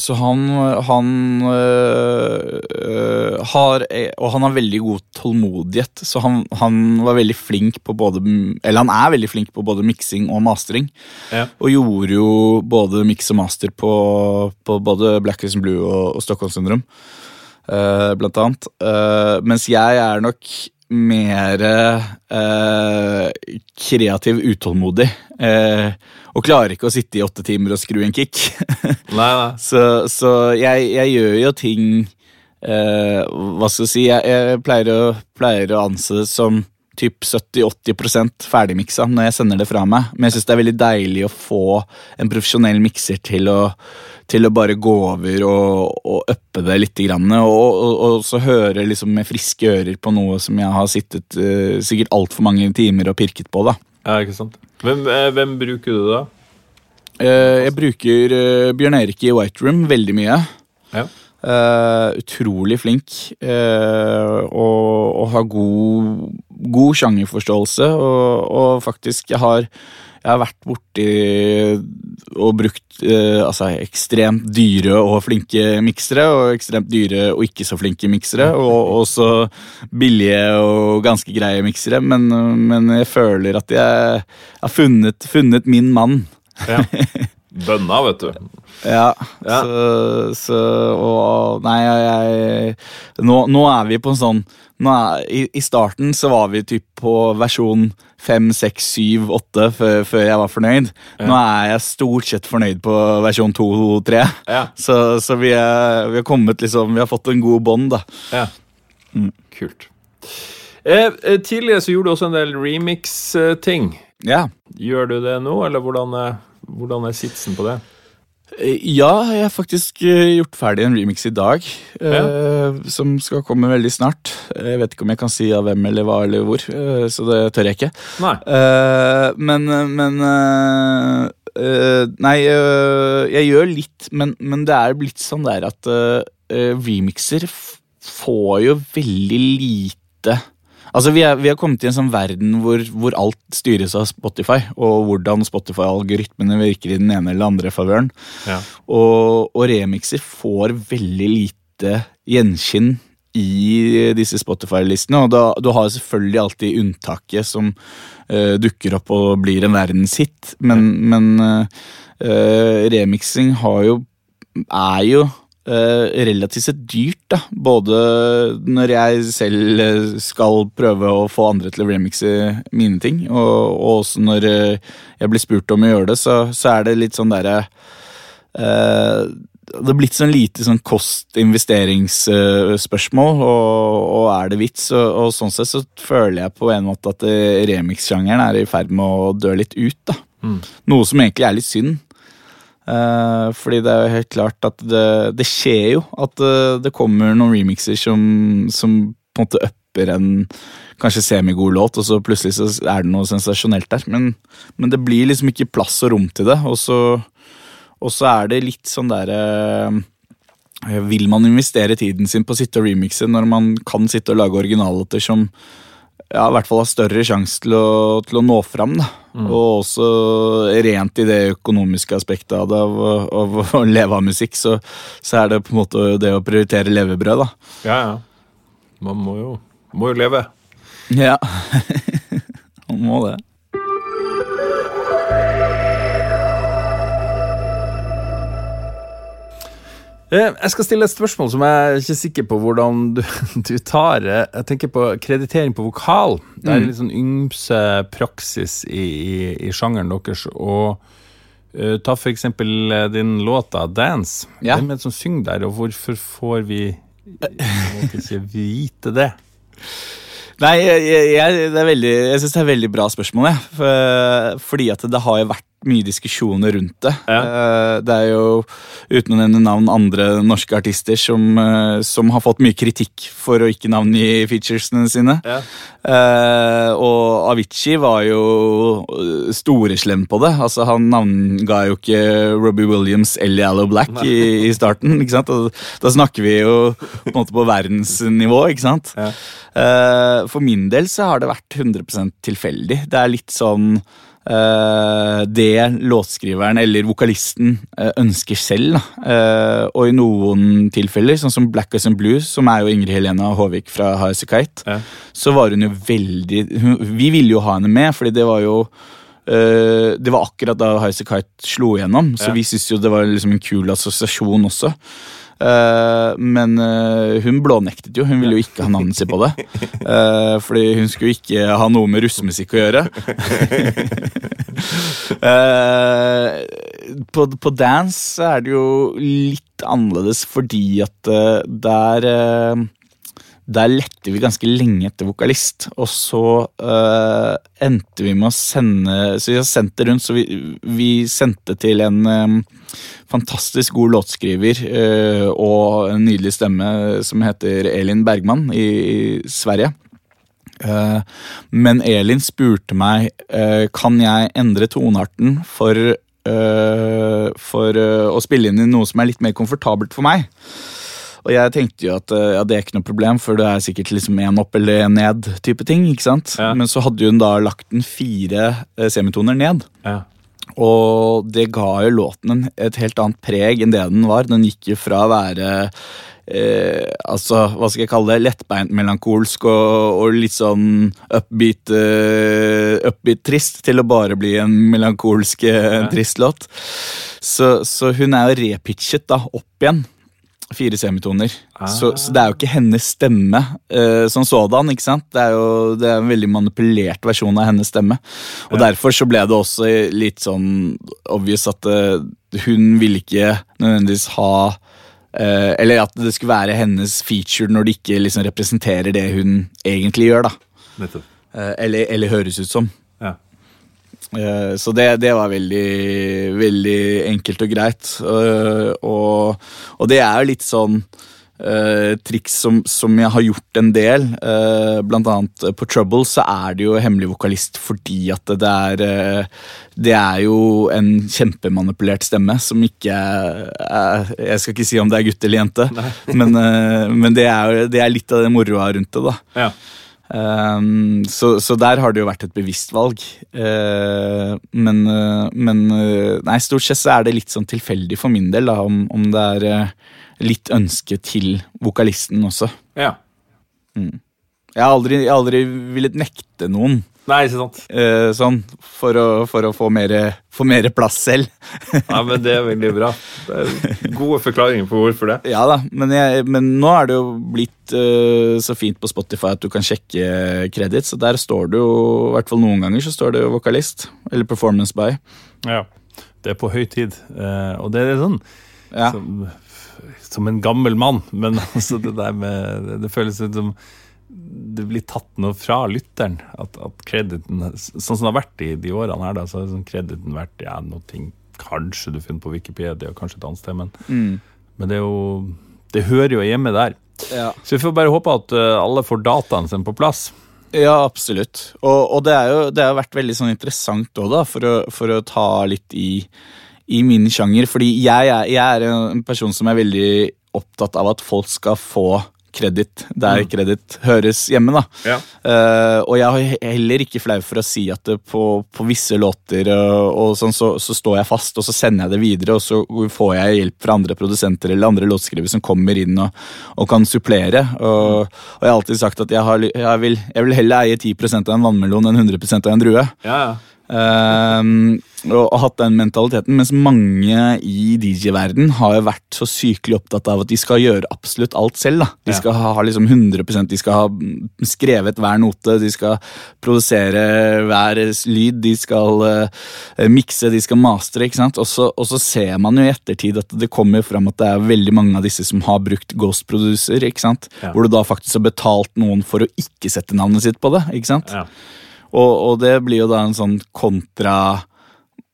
Så han, han øh, øh, har Og han har veldig god tålmodighet. Så han, han var veldig flink på både Eller han er veldig flink på både miksing og mastering. Ja. Og gjorde jo både miks og master på, på både Black Christian Blue og, og Stockholm Syndrom. Eh, blant annet. Eh, mens jeg er nok mer eh, kreativ utålmodig. eh, og klarer ikke å sitte i åtte timer og skru en kick. Nei, nei. Så, så jeg, jeg gjør jo ting eh, Hva skal jeg si Jeg, jeg pleier, å, pleier å anse det som typ 70-80% ferdigmiksa når jeg sender det fra meg. Men jeg syns det er veldig deilig å få en profesjonell mikser til å, til å bare gå over og, og uppe det litt. Grann, og, og, og så høre liksom med friske ører på noe som jeg har sittet uh, sikkert altfor mange timer og pirket på. da. Ja, ikke sant. Hvem, eh, hvem bruker du da? Uh, jeg bruker uh, Bjørn Erik i White Room veldig mye. Ja. Uh, utrolig flink uh, og, og har god, god sjangerforståelse. Og, og faktisk, har, jeg har vært borti og brukt eh, altså ekstremt dyre og flinke miksere, og ekstremt dyre og ikke så flinke miksere, og også billige og ganske greie miksere, men, men jeg føler at jeg har funnet, funnet min mann. Ja. Bønna, vet du. Ja, Ja. Så, så Og Nei, jeg, nå, nå er vi på en sånn er, i, I starten så var vi typ på versjon 5, 6, 7, 8 før, før jeg var fornøyd. Nå er jeg stort sett fornøyd på versjon 2, 3. Ja. Så, så vi, er, vi har kommet liksom Vi har fått en god bånd, da. Ja. Kult. Eh, eh, tidligere så gjorde du også en del remix-ting. Ja. Gjør du det nå, eller hvordan er, hvordan er sitsen på det? Eh, Ja, jeg har faktisk eh, gjort ferdig en remix i dag. eh, Som skal komme veldig snart. Jeg vet ikke om jeg kan si av hvem eller hva eller hvor, eh, så det tør jeg ikke. Nei. Eh, men men Nei, jeg gjør litt, men, men det er blitt sånn der at remixer får jo veldig lite Altså, vi, er, vi har kommet i en sånn verden hvor, hvor alt styres av Spotify, og hvordan Spotify-algoritmene virker i den ene eller andre favøren. Ja. Og, og remixer får veldig lite gjenskinn i disse Spotify-listene. Og da, du har selvfølgelig alltid unntaket som uh, dukker opp og blir en verdenshit, men, men uh, remixing har jo er jo uh, relativt sett dyrt, da. Både når jeg selv skal prøve å få andre til å remixe mine ting, og, og også når jeg blir spurt om å gjøre det, så, så er det litt sånn derre uh, det er blitt sånn lite sånn kost-investeringsspørsmål, og, og, er det vits? Og, og, sånn sett så føler jeg på en måte at remix-sjangeren er i ferd med å dø litt ut. da. Mm. Noe som egentlig er litt synd. Uh, fordi det er jo helt klart at det, det skjer jo at eh, det kommer noen remixer som, som, på en måte upper en kanskje semigod låt, og så plutselig så er det noe sensasjonelt der. Men, men det blir liksom ikke plass og rom til det. Og så og så er det litt sånn derre uh, Vil man investere tiden sin på å sitte og remixe når man kan sitte og lage originallåter som ja, i hvert fall har større sjanse til, til, å nå fram. Da. Mm. Og også rent i det økonomiske aspektet av det, av, av, å leve av musikk, så, så, er det på en måte det å prioritere levebrød, da. Ja, ja. Man må jo, må jo leve. Ja. Man må det. Jeg skal stille et spørsmål som jeg er ikke sikker på hvordan du, du tar. Jeg tenker på kreditering på vokal. Det er en litt sånn ymse praksis i, i, i, sjangeren deres. Og uh, ta for eksempel eh, din låta 'Dance'. Ja. Hvem er det som synger der, og hvorfor får vi ikke vite det? Nei, jeg, jeg, jeg, jeg syns det er et veldig bra spørsmål. Jeg. For, fordi at det har jo vært mye diskusjoner rundt det. Ja. Eh, det er jo, uten å nevne navn, andre norske artister som, eh, som, har fått mye kritikk for å ikke navngi featuresene sine. Ja. Uh, og Avicii var jo storeslem på det. Altså Han navnga jo ikke Robbie Williams eller Allo Black i, i, starten. ikke sant? Og da snakker vi jo på en måte på verdensnivå, ikke sant? Ja. For min del så har det vært 100% tilfeldig. Det er litt sånn det låtskriveren eller vokalisten uh, ønsker selv. Uh, og i noen tilfeller, sånn som Black Eyes and Blues, som er jo Ingrid Helena Håvik fra Highasakite, ja. så var hun jo veldig Vi ville jo ha henne med, fordi det var jo det var akkurat da Highasakite slo igjennom, så ja. vi syntes jo det var liksom en kul assosiasjon også. Uh, men uh, hun blånektet jo. Hun ville jo ikke ha navnet sitt på det. Uh, fordi hun skulle ikke ha noe med russemusikk å gjøre. på, på, dance er det jo litt annerledes fordi at der der lette vi ganske lenge etter vokalist, og så uh, endte vi med å sende Så vi har sendt det rundt, så vi, vi sendte til en um, fantastisk god låtskriver uh, og en nydelig stemme som heter Elin Bergman i, i Sverige. Uh, men Elin spurte meg kan jeg endre tonearten for, for å spille inn i noe som er litt mer komfortabelt for meg. Og jeg tenkte jo at eh, ja, det er ikke noe problem, for det er sikkert liksom én opp eller én ned. type ting, ikke sant? Ja. Men så hadde hun da lagt den fire eh, semitoner ned. Ja. Og det ga jo låten et helt annet preg enn det den var. Den gikk jo fra å være eh, altså, hva skal jeg kalle det, lettbeint melankolsk og, og litt sånn upbeat, uh, upbeat trist, til å bare bli en melankolsk, uh, trist låt. Så, så, hun er jo repitchet da opp igjen fire semitoner. Ah. Så, så, det er jo ikke hennes stemme uh, som sådan. ikke sant? Det er jo det er en veldig manipulert versjon av hennes stemme. Og ja. Derfor så ble det også litt sånn obvious at uh, hun ville ikke nødvendigvis ha uh, Eller at det skulle være hennes feature når det ikke liksom representerer det hun egentlig gjør. da. Eller, eller høres ut som. Eh, så det, det, var veldig, veldig enkelt og greit. Eh, og, og det er jo litt sånn Uh, triks som, som, jeg har gjort en del. Uh, blant annet på Trouble så er det jo hemmelig vokalist fordi at det er uh, Det er jo en kjempemanipulert stemme som ikke er Jeg skal ikke si om det er gutt eller jente, men, men det, er, det, er, litt av det moroa rundt det. da ja. Um, så, så, der har det jo vært et bevisst valg. Uh, men, uh, men uh, nei, stort sett så er det litt sånn tilfeldig for min del da, om, om det er litt ønske til vokalisten også. Ja. Jeg har aldri, aldri villet nekte noen Nei, ikke sant? eh, sånn for å, for å få mer, få mer plass selv. Ja, men Det er veldig bra. Det er gode forklaringer på hvorfor det. ja da, men, jeg, men nå er det jo blitt uh, så fint på Spotify at du kan sjekke kreditt, så der står det jo, i hvert fall noen ganger, så står det jo vokalist. Eller performance by. Ja. Det er på høy tid. Uh, og det er sånn Ja. som, som en gammel mann, men altså det der med Det, det føles ut som det blir tatt noe fra lytteren. At, at krediten Sånn som det har vært i de årene her, da, så har sånn krediten vært ja, noe ting kanskje du finner på Wikipedia, og kanskje et annet sted, men, Mm. men det jo Det hører jo hjemme der. Ja. Så vi får bare håpe at eh, alle får dataen sin på plass. Ja, absolutt. Og, og det, er jo, det har vært veldig sånn interessant òg, da, for å, for å ta litt i, i min sjanger. Fordi jeg er, jeg er en person som er veldig opptatt av at folk skal få kreditt der kreditt høres hjemme. da. Ja. Uh, og jeg er heller ikke flau for å si at på, på visse låter og, og sånn, så, så står jeg fast, og så sender jeg det videre, og så får jeg hjelp fra andre produsenter eller andre låtskrivere som kommer inn og, og kan supplere. Og, og jeg har alltid sagt at jeg, har, jeg, vil, jeg vil heller eie 10% av en vannmelon enn 100% av en drue. Ja, ja. Ehm, og, og hatt den mentaliteten, mens mange i DJ-verden har jo vært så sykelig opptatt av at de skal gjøre absolutt alt selv. da. De skal ha, ha liksom 100% de skal ha mm, skrevet hver note, de skal produsere hver lyd, de skal uh, mikse, de skal mastre. ikke sant? Og så ser man jo i ettertid at det kommer fram at det er veldig mange av disse som har brukt Ghost Producer, ikke sant? Ja. hvor du da faktisk har betalt noen for å ikke sette navnet sitt på det. ikke sant? ja. Og, og det blir jo da en sånn kontra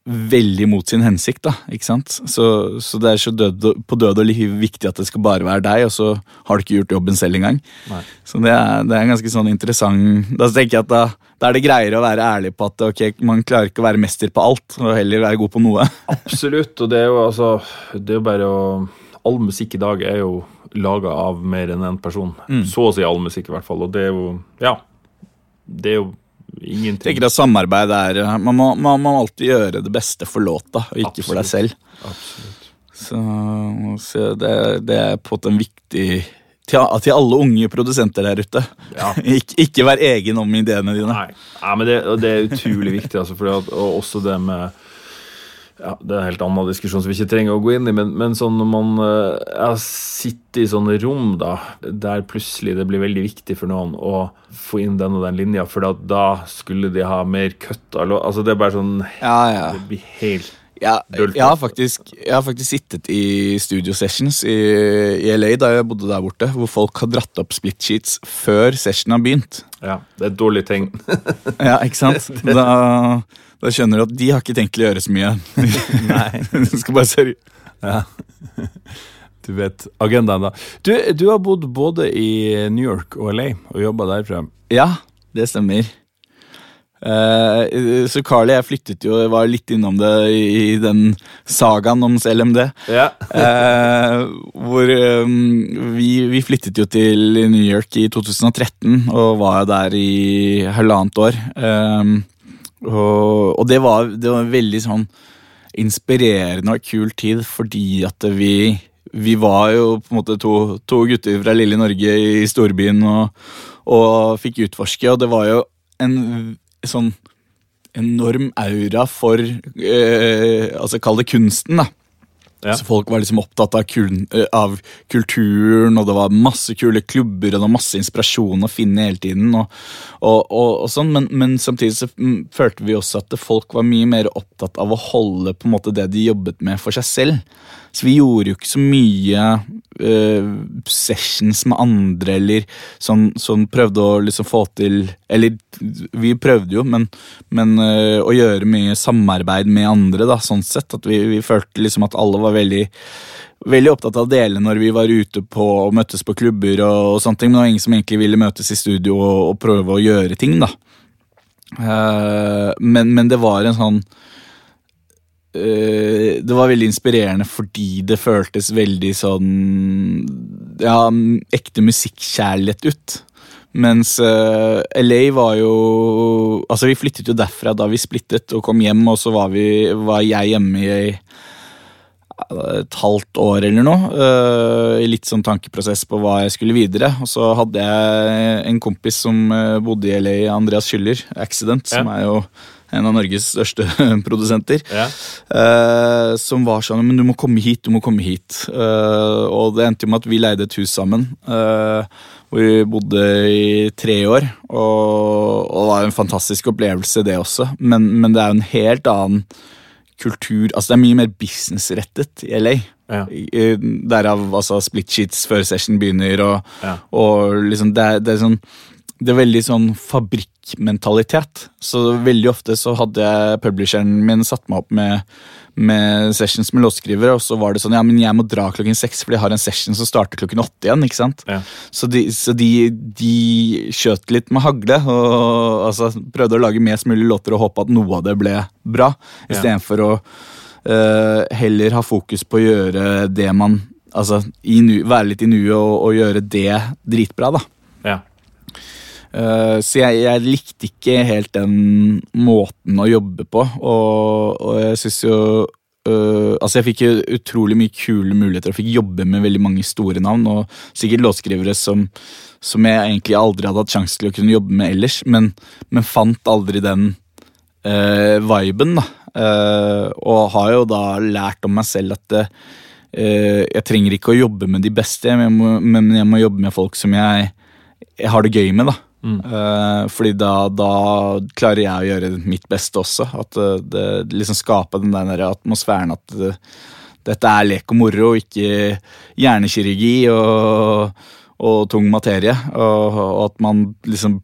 veldig mot sin hensikt, da. ikke sant? Så, så det er så død, på død og liv viktig at det skal bare være deg, og så har du ikke gjort jobben selv engang. Nei. Så det er, det er en ganske sånn interessant Da tenker jeg at da, da er det greiere å være ærlig på at okay, man klarer ikke å være mester på alt, og heller være god på noe. Absolutt, og det er jo altså Det er jo bare å All musikk i dag er jo laga av mer enn én person. Så å si all musikk, i hvert fall. Og det er jo Ja. Det er jo ingenting tenker at samarbeid er Man må, man må alltid gjøre det beste for låta, og ikke for deg selv. Absolutt. Så, så det, det er på en viktig til, til alle unge produsenter der ute. Ja. Ik, ikke vær egen om ideene dine. Nei, Nei men det, det er utrolig viktig, altså, og også det med ja, Det er en helt annen diskusjon som vi ikke trenger å gå inn i, men, men sånn når man uh, sitter i sånne rom da, der plutselig det blir veldig viktig for noen å få inn den og den linja, for da, da skulle de ha mer cut Altså, det er bare sånn Ja, ja. Det blir helt Ja, jeg, har faktisk, jeg har faktisk sittet i studio sessions i, i LA da jeg bodde der borte, hvor folk har dratt opp split sheets før session har begynt. Ja, det er et dårlig tegn. Ja, ikke sant? Da, da skjønner du at de har ikke tenkt til å gjøre så mye. Nei. De skal bare seri Ja. Du vet agendaen, da. Du, du har bodd både i New York og LA og jobba derfra. Ja, det stemmer. Uh, så Carly, jeg flyttet jo, var litt innom det i, den sagaen om CLMD. Ja. uh, hvor um, vi, vi flyttet jo til New York i 2013 og var der i halvannet år. Eh, og, og det var, det var en veldig sånn inspirerende og kul tid fordi at vi vi var jo på en måte to, to gutter fra lille Norge i storbyen og, og fikk utforske, og det var jo en sånn enorm aura for eh, Altså, kall det kunsten, da. Ja. Så folk var liksom opptatt av, kul, eh, av kulturen, og det var masse kule klubber og det var masse inspirasjon å finne hele tiden. Og, og, og, og sånn, men, men samtidig så mm, følte vi også at folk var mye mer opptatt av å holde på en måte det de jobbet med, for seg selv. Så vi gjorde jo ikke så mye uh, sessions med andre, eller sånn, sånn prøvde å liksom få til Eller vi prøvde jo, men, men uh, å gjøre mye samarbeid med andre, da, sånn sett. At vi, vi følte liksom at alle var veldig Veldig opptatt av å dele når vi var ute på og møttes på klubber, og, og sånne ting, men det var ingen som egentlig ville møtes i studio og, og prøve å gjøre ting. da. Uh, men, men det var en sånn Det var veldig inspirerende fordi det føltes veldig sånn Ja, ekte musikkjærlighet ut. Mens uh, LA var jo Altså, vi flyttet jo derfra da vi splittet og kom hjem, og så var, vi, var jeg hjemme i et halvt år eller noe. eh, I litt sånn tankeprosess på hva jeg skulle videre. Og så hadde jeg en kompis som eh, bodde i LA, Andreas Schüller, Accident, som er jo en av Norges største produsenter. Ja. eh, som var sånn Men du må komme hit, du må komme hit. Eh, og det endte jo med at vi leide et hus sammen. eh, hvor vi bodde i tre år. Og, og det var en fantastisk opplevelse, det også. Men, men det er jo en helt annen kultur Altså det er mye mer businessrettet i LA. Ja. Derav altså split sheets før session begynner, og, Ja. og liksom det, er- det er sånn Det er veldig sånn fabrikkmentalitet. Så veldig ofte så hadde jeg publisheren min satt meg opp med, med sessions med låtskrivere, og så var det sånn ja, men jeg må dra klokken seks, fordi jeg har en session som starter klokken åtte igjen. ikke sant? Ja. Så de, så de, de skjøt litt med hagle og altså, prøvde å lage mest mulig låter og håpe at noe av det ble bra, Ja. istedenfor å uh, heller ha fokus på å gjøre det man Altså i nu, være litt i nuet og, og gjøre det dritbra, da. Ja. Eh, så jeg, jeg likte ikke helt den måten å jobbe på, og, og jeg syns jo Uh, altså Jeg fikk jo utrolig mye kule muligheter og fikk jobbe med veldig mange store navn. Og sikkert låtskrivere som, som jeg egentlig aldri hadde hatt sjanse til å kunne jobbe med ellers, men, men fant aldri den uh, viben. da. Uh, og har jo da lært om meg selv at eh, jeg trenger ikke å jobbe med de beste, men jeg må, men jeg må jobbe med folk som jeg, jeg har det gøy med. da. Eh, fordi da, da klarer jeg å gjøre mitt beste også. At eh, det, liksom skape den der atmosfæren at eh, dette er lek og moro, ikke hjernekirurgi og, og tung materie. Og, og at man liksom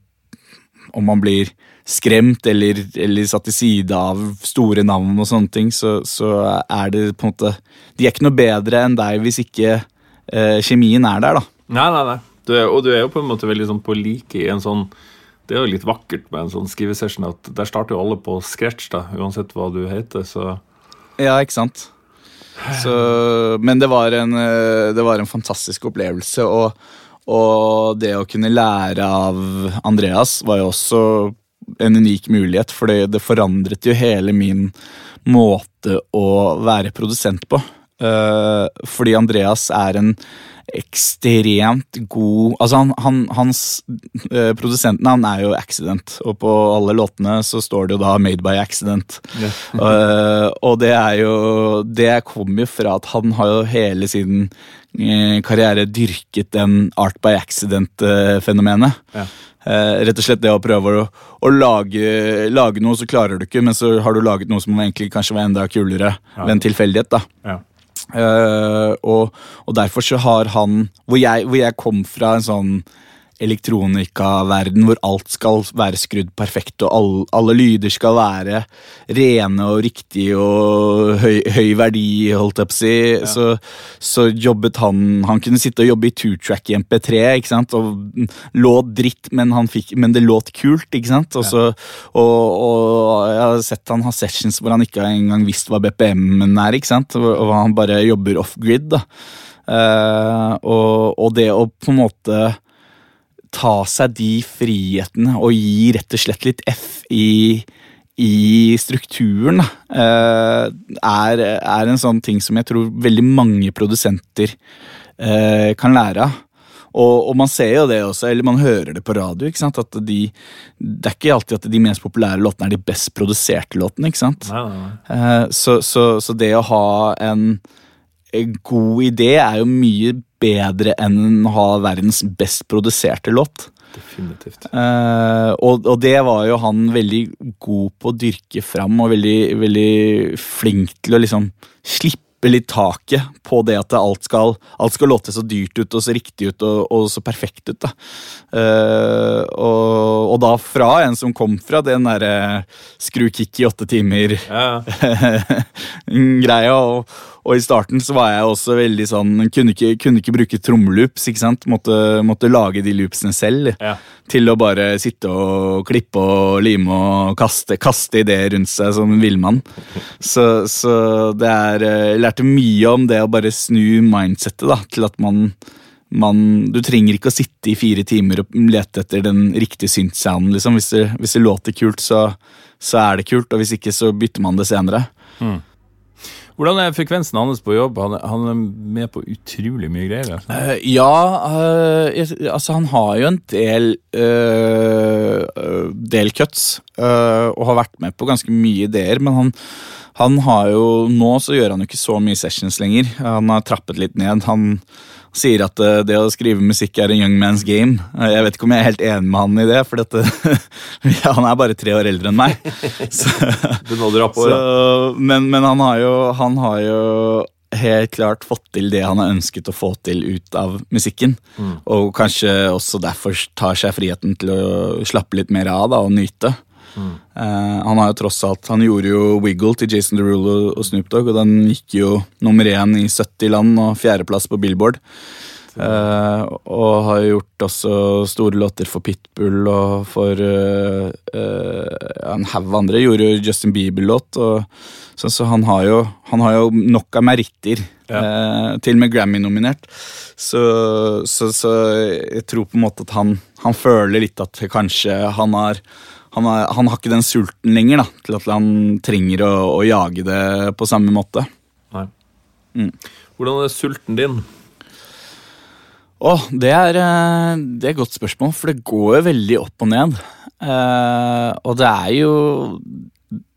Om man blir skremt eller, eller satt til side av store navn og sånne ting, så, så er det på en måte De er ikke noe bedre enn deg hvis ikke eh, kjemien er der, da. Nei, nei, nei. Du er, og du er jo på en måte veldig sånn på like i en sånn Det er jo litt vakkert med en sånn skrivesession at der starter jo alle på scratch, da, uansett hva du heter, så Ja, ikke sant? Så, men det var, en, eh, det var en fantastisk opplevelse, og, og det å kunne lære av Andreas var jo også en unik mulighet, for det, forandret jo hele min måte å være produsent på. Eh, fordi Andreas er en ekstremt god Altså, han, han, hans eh, produsentnavn er jo Accident, og på alle låtene så står det jo da Made by Accident. Eh, og det er jo Det kommer jo fra at han har jo hele sin eh, karriere dyrket den art by accident-fenomenet. Ja. Uh, rett og slett det å prøve å, å lage, lage noe, så klarer du ikke, men så har du laget noe som egentlig kanskje var enda kulere Ja. ved en tilfeldighet. da. ja. Eh, og, og derfor så har han hvor jeg, hvor jeg kom fra en sånn elektronikaverden hvor alt skal være skrudd perfekt, og all, alle lyder skal være rene og riktige og høy, høy verdi, holdt jeg på å si, så, så jobbet han Han kunne sitte og jobbe i two-track i MP3, ikke sant, og låt dritt, men, han fikk, men det låt kult, ikke sant, og, så, og, og jeg har sett han ha sessions hvor han ikke engang visst hva BPM-en er, ikke sant, og, og han bare jobber off-grid, da. Uh, og, og det å på en måte ta seg de frihetene og gi rett og slett litt F i, i strukturen, eh, er, er en sånn ting som jeg tror veldig mange produsenter eh, kan lære av. Og, og man ser jo det også, eller man hører det på radio, ikke sant? at de, det er ikke alltid at de mest populære låtene er de best produserte låtene. ikke sant? Nei, nei, nei. Eh, Så, så, så det å ha en god idé er jo mye bedre enn å ha verdens best produserte låt. Definitivt. Uh, og, og det var jo han veldig god på å dyrke fram, og veldig, veldig flink til å liksom slippe litt taket på det at alt skal, alt skal låte så dyrt ut og så riktig ut og, og så perfekt ut. da. Uh, og, og da fra en som kom fra den derre skru kick i åtte timer-greia. ja. Og, og i starten så var jeg også veldig sånn Kunne ikke, kunne ikke bruke trommeloops. ikke sant? Måtte, måtte lage de loopsene selv. Ja. Til å bare sitte og klippe og lime og kaste, kaste ideer rundt seg som en villmann. Så, så det er Jeg lærte mye om det å bare snu mindsettet da, til at man man, du trenger ikke å sitte i fire timer og lete etter den riktige synth-sounden. Liksom. Hvis, hvis det låter kult, så, så er det kult, og hvis ikke, så bytter man det senere. Hvordan er frekvensen hans på jobb? Han han er med på utrolig mye greier. Altså. Uh, ja, uh, altså han har jo en del eh, del cuts, og har vært med på ganske mye ideer, men han, han har jo Nå så gjør han jo ikke så mye sessions lenger. Han har trappet litt ned. Han sier at eh, det å skrive musikk er en young man's game. Eh, Jeg vet ikke om jeg er helt enig med han i det, for dette, han er bare tre år eldre enn meg. Så, nådde så, men men han, har jo, han har jo helt klart fått til det han har ønsket å få til ut av musikken. Og kanskje også derfor tar seg friheten til å slappe litt mer av da, og nyte. Eh, han har jo tross alt Han gjorde jo Wiggle til Jason Derulo og Snoop Dogg, og den gikk jo nummer én i 70 land og fjerdeplass på Billboard. Uh, og har gjort også store låter for Pitbull og for uh, en haug andre. Gjorde jo Justin Bieber-låt. Så, så han, har jo, han har jo nok av meritter. eh, til og med Grammy-nominert. Så, så, så jeg tror på en måte at han, han føler litt at kanskje han har han har, han har ikke den sulten lenger da, til at han trenger å, å jage det på samme måte. Nei. Mm. Hvordan er sulten din? Åh, det er, eh, det er et godt spørsmål, for det går jo veldig opp og ned. Eh, og det er jo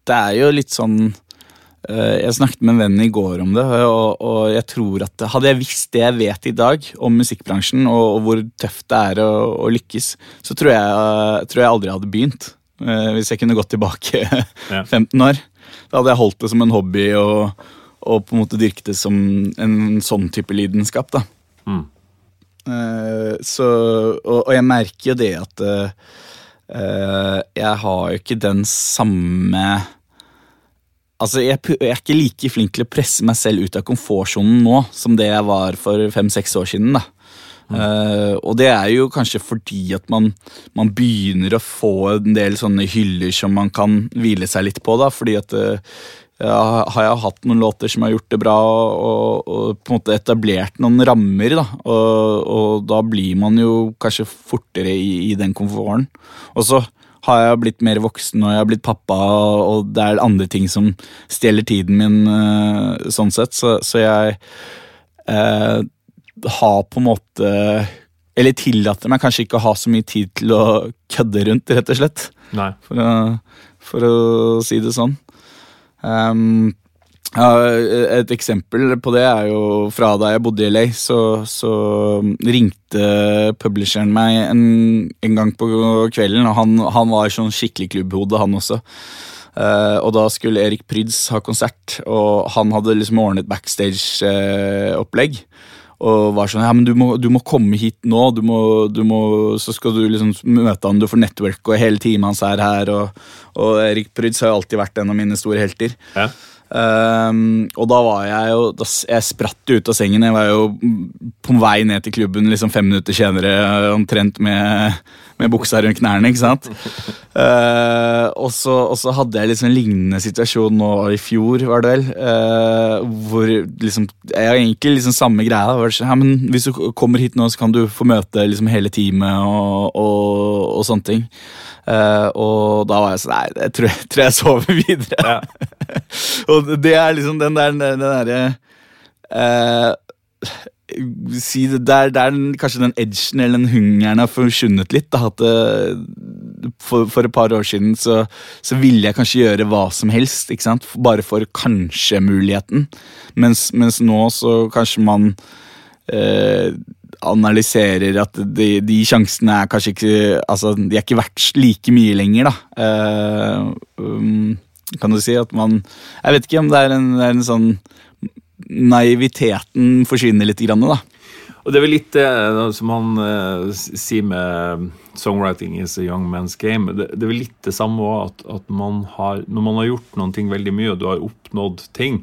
Det er jo litt sånn eh, Jeg snakket med en venn i går om det, og, og jeg tror at hadde jeg visst det jeg vet i dag om musikkbransjen, og, og hvor tøft det er å, å lykkes, så tror jeg, eh, tror jeg aldri hadde begynt. Eh, hvis jeg kunne gått tilbake 15 år. Da hadde jeg holdt det som en hobby og, og på en måte dyrket det som en sånn type lidenskap. da. Mm. Eh, så, og, og jeg merker jo det at eh, eh, jeg har jo ikke den samme Altså, jeg, jeg er ikke like flink til å presse meg selv ut av komfortsonen nå som det jeg var for fem-seks år siden. da. Eh, og det er jo kanskje fordi at man, man begynner å få en del sånne hyller som man kan hvile seg litt på. da, fordi at uh, ja, har jeg hatt noen låter som har gjort det bra, og, og på en måte etablert noen rammer, da. Og, og da blir man jo kanskje fortere i, i den komforten. Og så har jeg blitt mer voksen, og jeg har blitt pappa, og det er andre ting som stjeler tiden min, eh, sånn sett. Så, så jeg eh, har på en måte Eller tillater meg kanskje ikke å ha så mye tid til å kødde rundt, rett og slett for å, for å si det sånn. Um, ja, et eksempel på det er jo fra da jeg bodde i LA, så, så ringte publisheren meg en, en gang på kvelden, og han, han var sånn skikkelig klubbhode, han også. Uh, og da skulle Erik Pryds ha konsert, og han hadde liksom ordnet backstage-opplegg. Og var sånn Ja, men du må, du må komme hit nå, du må, du må, så skal du liksom møte han, du får network, og hele teamet hans er her. Og, og Erik Pryds har jo alltid vært en av mine store helter. Ja. Ehm, og da var jeg jo da, Jeg spratt ut av sengen. Jeg var jo på vei ned til klubben liksom fem minutter senere, omtrent med, med buksa rundt knærne. ikke sant? Uh, og, så, og så hadde jeg liksom en lignende situasjon nå i fjor, var det vel. Uh, hvor liksom Jeg har egentlig liksom samme greia. var sånn, Ja, men hvis du kommer hit nå, så kan du få møte liksom hele teamet og, og, og sånne ting. Eh, og da var jeg sånn Nei, jeg tror, jeg tror jeg sover videre. og det er liksom den der den derre uh, Si det der, der kanskje den edgen eller den hungeren har forsvunnet litt. Da, at det, for, for et par år siden så, så ville jeg kanskje gjøre hva som helst. Ikke sant? Bare for kanskje-muligheten. Mens, mens nå så kanskje man eh, analyserer at de, de sjansene er kanskje ikke Altså, de er ikke verdt like mye lenger, da. Uh, um, kan du si at man Jeg vet ikke om det er en, det er en sånn Naiviteten forsvinner litt, grann, da. Og det er vel litt det eh, som han eh, sier med 'songwriting is a young man's game'. Det, det er vel litt det samme òg, at, at man har, når man har gjort noen ting veldig mye, og du har oppnådd ting,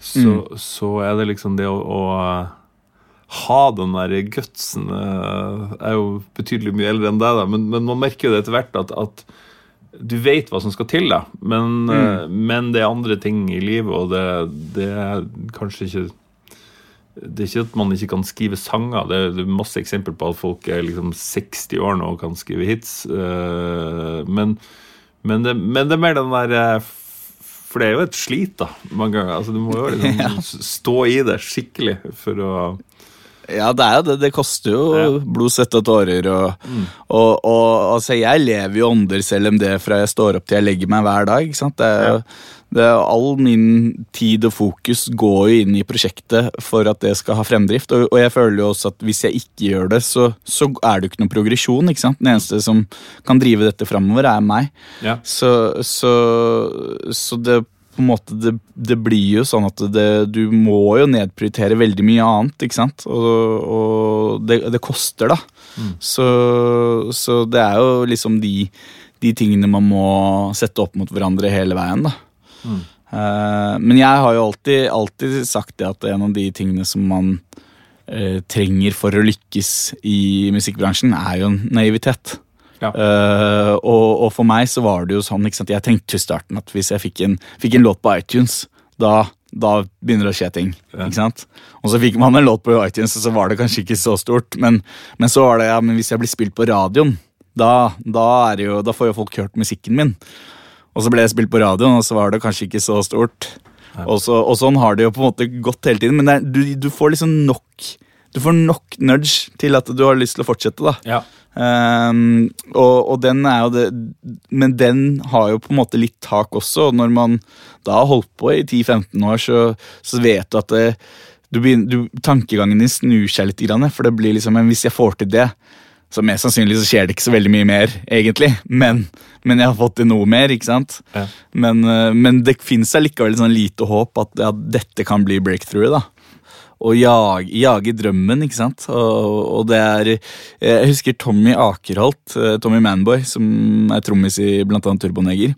så, så er det liksom det å, å ha den der gutsen eh, Jeg er jo betydelig mye eldre enn deg, da, men, men man merker jo det etter hvert at, at du vet hva som skal til, da, men, mm. men det er andre ting i livet, og det, det er kanskje ikke det er ikke at man ikke kan skrive sanger. Det er, det er masse eksempler på at folk er liksom 60 år nå og kan skrive hits. eh, men, men, det, men det er mer den der eh, For det er jo et slit, da, mange ganger. Altså, du må jo liksom stå i det skikkelig for å Ja, det er jo det. Det koster jo Ja. blod, svette og tårer. Og, og, og altså, jeg lever jo ånder selv om det fra jeg står opp til jeg legger meg hver dag. ikke sant? Det er, jo- det er, all min tid og fokus går jo inn i prosjektet for at det skal ha fremdrift. Og, og jeg føler jo også at hvis jeg ikke gjør det, så, så er det jo ikke noen progresjon. ikke sant? Den eneste som kan drive dette framover, er meg. Ja. Så, så, så det på en måte det, det blir jo sånn at det, du må jo nedprioritere veldig mye annet, ikke sant? Og, og det, det koster, da. Så, så det er jo liksom de, de tingene man må sette opp mot hverandre hele veien, da. Eh, men jeg har jo alltid, alltid sagt det at en av de tingene som man uh, trenger for å lykkes i musikkbransjen, er jo naivitet. Ja. Uh, og, og for meg så var det jo sånn ikke sant? Jeg tenkte i starten at hvis jeg fikk en, fikk en låt på iTunes, da, da begynner det å skje ting. Ja. Ikke sant? Og så fikk man en låt på iTunes, og så var det kanskje ikke så stort. Men, men så var det ja, men hvis jeg blir spilt på radioen, da, da, det jo, da får jo folk hørt musikken min. Og så ble jeg spilt på radioen, og så var det kanskje ikke så stort. Og, så, og sånn har det jo på en måte gått hele tiden. Men det du, du får liksom nok Du får nok nudge til at du har lyst til å fortsette. da Ja. Um, og, og den er jo det Men den har jo på en måte litt tak også. Og når man da har holdt på i 10-15 år, så, så vet du at det, du begynner, du, tankegangen din snur seg litt. Grann, for det blir liksom Men hvis jeg får til det, så mest sannsynlig så skjer det ikke så veldig mye mer, egentlig. Men, men jeg har fått til noe mer, ikke sant? Ja. Men, eh, men det fins allikevel sånn lite håp at ja, dette kan bli breakthrough. da å jage, jage drømmen, ikke sant. Og, og det er Jeg husker Tommy Akerholt, eh, Tommy Manboy, som er trommis i blant annet Turboneger,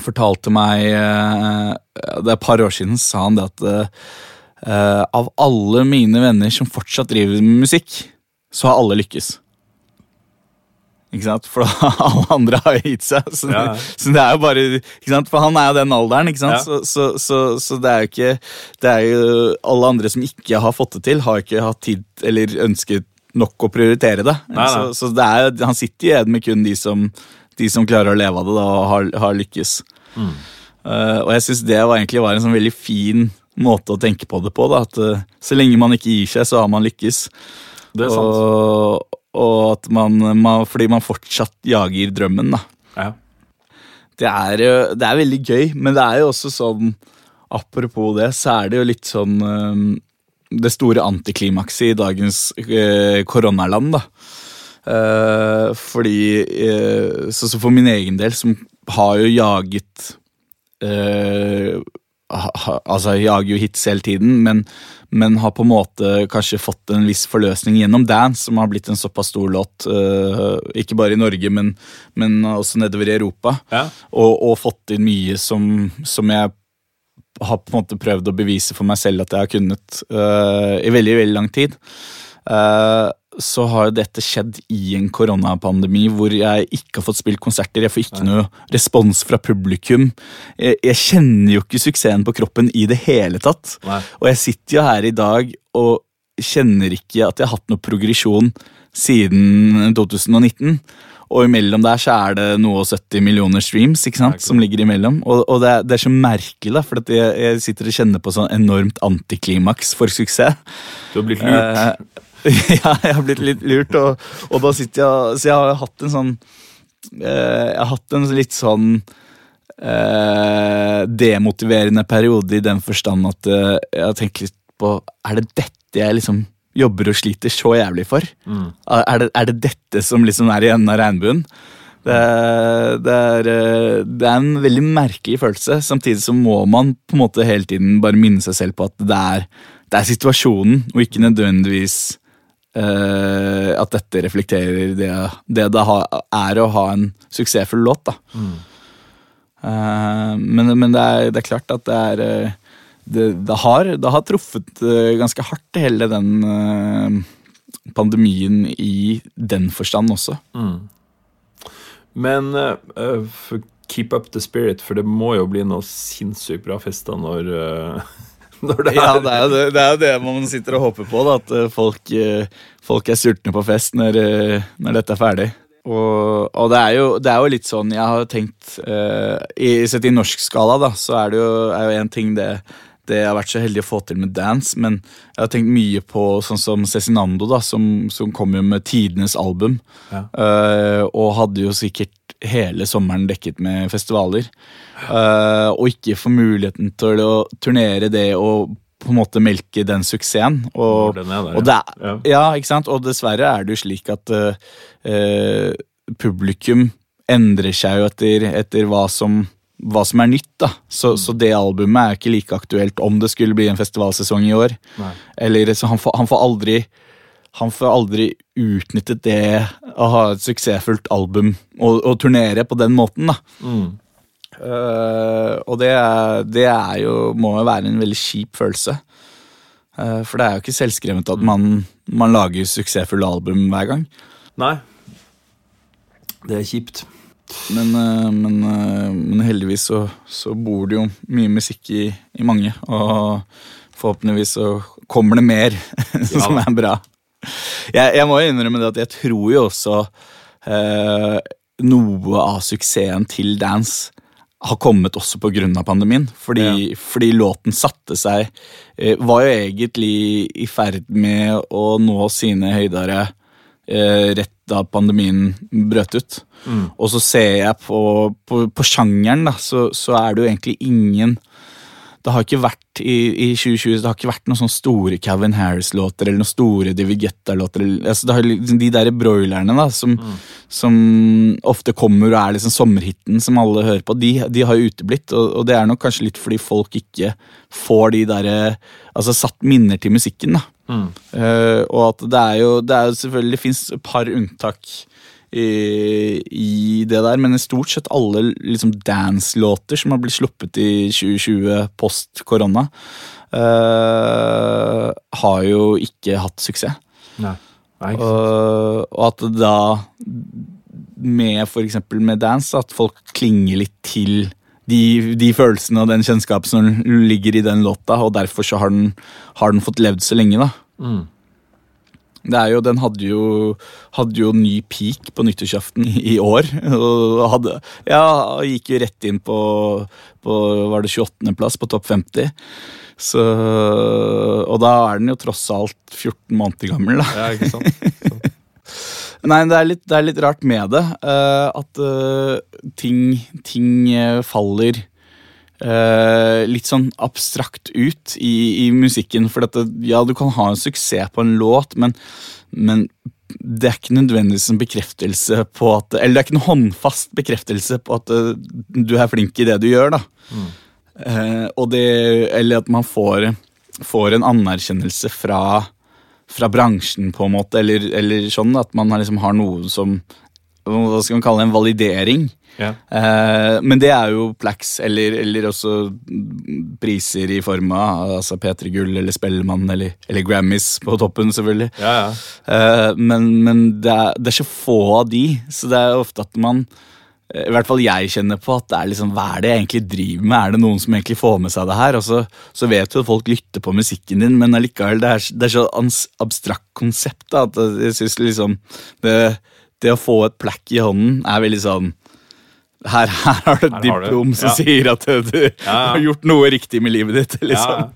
fortalte meg eh, Det er et par år siden sa han det at eh, av alle mine venner som fortsatt driver med musikk, så har alle lykkes. Ikke sant? For alle andre har jo gitt seg. Så, Ja. så det er jo bare ikke sant? For han er jo den alderen, ikke sant? Ja. Så, så, så, så det er jo ikke Det er jo alle andre som ikke har fått det til, har ikke hatt tid eller ønsket nok å prioritere det. Nei, nei. Så, så det er, jo- han sitter igjen med kun de som, de som klarer å leve av det da, og har, har lykkes. Mm. Uh, og jeg syns det var egentlig var en sånn veldig fin måte å tenke på det på. Da, at uh, Så lenge man ikke gir seg, så har man lykkes. Det er sant. Og, og at man, man Fordi man fortsatt jager drømmen, da. Ja. Det er, jo- det er veldig gøy, men det er jo også sånn Apropos det, så er det jo litt sånn øhm, Det store antiklimakset i dagens øh, koronaland, da. Eh, fordi eh, så, så for min egen del, som har jo jaget eh, Altså, jager jo hits hele tiden, men, men har på en måte kanskje fått en viss forløsning gjennom Dance, som har blitt en såpass stor låt, uh, ikke bare i Norge, men, men også nedover i Europa. Ja. Og, og fått inn mye som, som jeg har på en måte prøvd å bevise for meg selv at jeg har kunnet uh, i veldig, veldig lang tid. Eh, så har jo dette skjedd i en koronapandemi hvor jeg ikke har fått spilt konserter. Jeg får ikke noe respons fra publikum. Jeg, jeg kjenner jo ikke suksessen på kroppen i det hele tatt. Nei. Og jeg sitter jo her i dag og kjenner ikke at jeg har hatt noe progresjon siden 2019. Og imellom der så er det noe og 70 millioner streams ikke sant, som ligger imellom. Og, og det, er, det er så merkelig, da, for jeg, jeg sitter og kjenner på sånn enormt antiklimaks for suksess. Du har blitt lurt. Eh, ja, jeg har blitt litt lurt, og, og da sitter jeg Så jeg har hatt en sånn eh, Jeg har hatt en litt sånn eh, demotiverende periode i den forstand at eh, jeg har tenkt litt på Er det dette jeg liksom jobber og sliter så jævlig for? Mm. Er, det, er det dette som liksom er i enden av regnbuen? Det, det, er, eh, det er en veldig merkelig følelse. Samtidig så må man på en måte hele tiden bare minne seg selv på at det er, det er situasjonen, og ikke nødvendigvis eh, at dette reflekterer det det, det ha, er å ha en suksessfull låt. da. Eh, men men det, er, det er klart at det er eh, det, det, har, det har truffet ganske hardt, hele den uh, pandemien i den forstand også. Men eh, eh, keep up the spirit, for det må jo bli noe sinnssykt bra fester når, når det er Ja, det er jo det, det, er det man sitter og håper på, da, at eh, folk, eh, folk er sultne på fest når, eh, når dette er ferdig. Og, og det, er jo, det er jo litt sånn Jeg har tenkt uh, i, Sett i norsk skala, da, så er det jo, er jo en ting det det jeg har vært så heldig å få til med dance, men jeg har tenkt mye på sånn som Cezinando, da, som, som kom jo med tidenes album. Ja. Uh, og hadde jo sikkert hele sommeren dekket med festivaler. Uh, og ikke få muligheten til å turnere det og på en måte melke den suksessen. Og, den der, og, det, ja. ja. ikke sant? og dessverre er det jo slik at uh, publikum endrer seg jo etter, etter hva som hva som er nytt. da. Så, mm. så, det albumet er ikke like aktuelt om det skulle bli en festivalsesong i år. Nei. Eller så han får, han får, aldri han får aldri utnyttet det å ha et suksessfullt album og, og turnere på den måten. da. Mm. Uh, og det, det, er jo, må jo være en veldig kjip følelse. Uh, for det er jo ikke selvskrevet at man, man lager suksessfulle album hver gang. Nei. Det er kjipt. Men, eh, men, men heldigvis så, så, bor det jo mye musikk i, i, mange, og forhåpentligvis så kommer det mer som er bra. Jeg, jeg må innrømme det at jeg tror jo også eh, noe av suksessen til dance har kommet også pga. pandemien. Fordi, ja. fordi, låten satte seg eh, Var jo egentlig i ferd med å nå sine høydere eh, rett da pandemien brøt ut. Mm. Og så ser jeg på, på, på sjangeren, da, så, så, er det jo egentlig ingen Det har ikke vært i, i 2020 det har ikke vært noen sånne store Calvin Harris-låter eller noen store David Guetta-låter. Altså, det har liksom De der broilerne da, som, mm. som, ofte kommer og er liksom sommerhiten som alle hører på, de, de har jo uteblitt. Og, og, det er nok kanskje litt fordi folk ikke får de derre Altså satt minner til musikken. da Mm. Uh, og at det er jo, det er jo selvfølgelig Det fins et par unntak i, i, det der, men i stort sett alle liksom dance-låter som har blitt sluppet i 2020 post korona, uh, har jo ikke hatt suksess. Nei. Nei, uh, og at da, med eksempel med dance, at folk klinger litt til de, de, følelsene og den kjennskapen som ligger i den låta, og derfor så har den, har den fått levd så lenge, da. Mm. Det er jo, Den hadde jo, hadde jo ny peak på nyttårsaften i år. og hadde, ja, Gikk jo rett inn på, på var det 28.-plass på topp 50. Så, og da er den jo tross alt 14 måneder gammel. da. Ja, ikke sant? Nei, det er, litt, det er, litt, rart med det. Uh, at uh, ting, ting faller uh, litt sånn abstrakt ut i, i musikken. For dette, ja, du kan ha en suksess på en låt, men, men det er ikke nødvendigvis en bekreftelse på at Eller det er ikke en håndfast bekreftelse på at uh, du er flink i det du gjør. da. Mm. Eh, og det, eller at man får, får en anerkjennelse fra, fra, bransjen, på en måte, eller, eller sånn at man liksom har noe som Hva skal man kalle det, en validering. Ja. Uh, men det er jo Plax, eller, eller, også priser i form av altså P3 Gull eller Spellemann eller, eller, Grammys på toppen, selvfølgelig. Ja, ja. Uh, men, men det, er, det, er, så få av de, så det er ofte at man i hvert fall jeg kjenner på at det er liksom, hva er det jeg egentlig driver med? Er det noen som egentlig får med seg det her? Og så, så vet du at folk lytter på musikken din, men allikevel, det er, det er så abstrakt konsept da, at jeg syns liksom det, det å få et plekk i hånden er veldig sånn her, her, har du et diplom som ja. sier at du, du ja, har gjort noe riktig med livet ditt. liksom.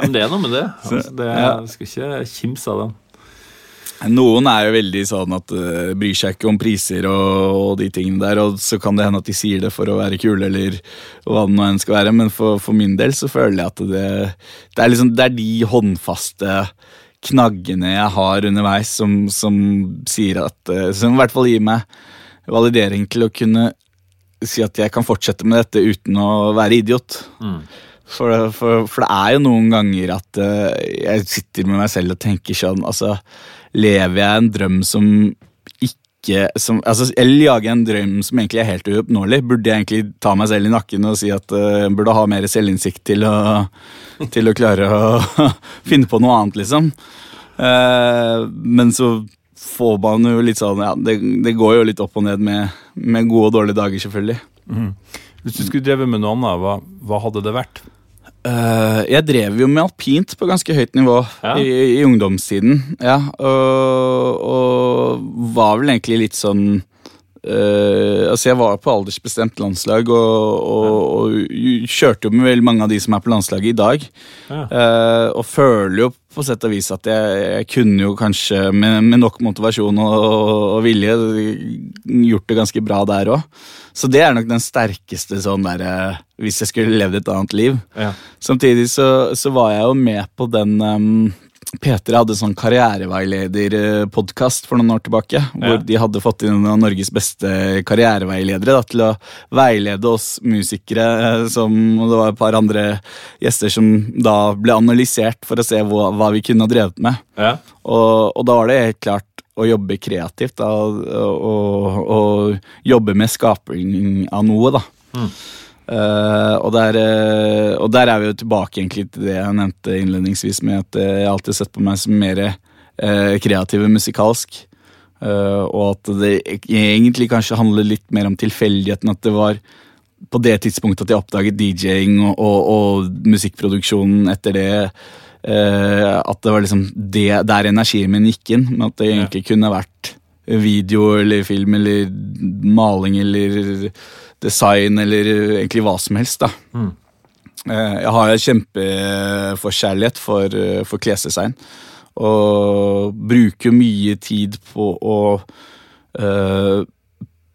Men det er noe med det. Altså, det er, skal ikke kimse av den. Noen er jo veldig sånn at uh, bryr seg ikke om priser og, og, de tingene der, og så kan det hende at de sier det for å være kule, eller hva det nå enn skal være, men for, for, min del så føler jeg at det, det, er liksom, det er de håndfaste knaggene jeg har underveis, som, som sier at uh, Som i hvert fall gir meg validering til å kunne si at jeg kan fortsette med dette uten å være idiot. Mm. For, for, for, det er jo noen ganger at uh, jeg sitter med meg selv og tenker sånn altså, Lever jeg en drøm som ikke som, altså, Eller jager jeg en drøm som egentlig er helt uoppnåelig? Burde jeg egentlig ta meg selv i nakken og si at uh, jeg burde ha mer selvinnsikt til å, til å klare å finne på noe annet, liksom? Uh, men så får man jo litt sånn Ja, det, det, går jo litt opp og ned med, med gode og dårlige dager, selvfølgelig. Mm. Hvis du skulle drevet med noe annet, hva, hva hadde det vært? Uh, jeg drev jo med alpint på ganske høyt nivå Ja. i, i ungdomstiden. Ja, og, og var vel egentlig litt sånn uh, Altså, jeg var på aldersbestemt landslag og, og, og kjørte jo med veldig mange av de som er på landslaget i dag. Ja. Eh, og føler jo på sett og vis at jeg, jeg kunne jo kanskje med, med nok motivasjon og, og vilje gjort det ganske bra der òg. Så det er nok den sterkeste sånn der eh, Hvis jeg skulle levd et annet liv. Ja. Samtidig så, så var jeg jo med på den um, Peter hadde sånn karriereveilederpodkast for noen år tilbake. Hvor Ja. de hadde fått inn noen av Norges beste karriereveiledere da, til å veilede oss musikere. eh, Som, og det var et par andre gjester som da ble analysert for å se hva, hva vi kunne ha drevet med. Ja. Og, og da var det helt klart å jobbe kreativt da, og, og, og jobbe med skaping av noe, da. Eh, og, der, uh, og der er vi jo tilbake egentlig til det jeg nevnte innledningsvis, med at jeg jeg har sett på meg som mer uh, kreativ musikalsk. Eh, og at det egentlig kanskje handler litt mer om tilfeldigheten. At det var på det tidspunktet at jeg oppdaget DJ-ing og, og, og musikkproduksjonen etter det. eh, at det var liksom det der energien min gikk inn. Men at det egentlig kunne vært video eller film eller maling eller design eller egentlig hva som helst. da. Mm. Jeg har en kjempeforkjærlighet for, eh, for klesdesign. Og bruker mye tid på å øh,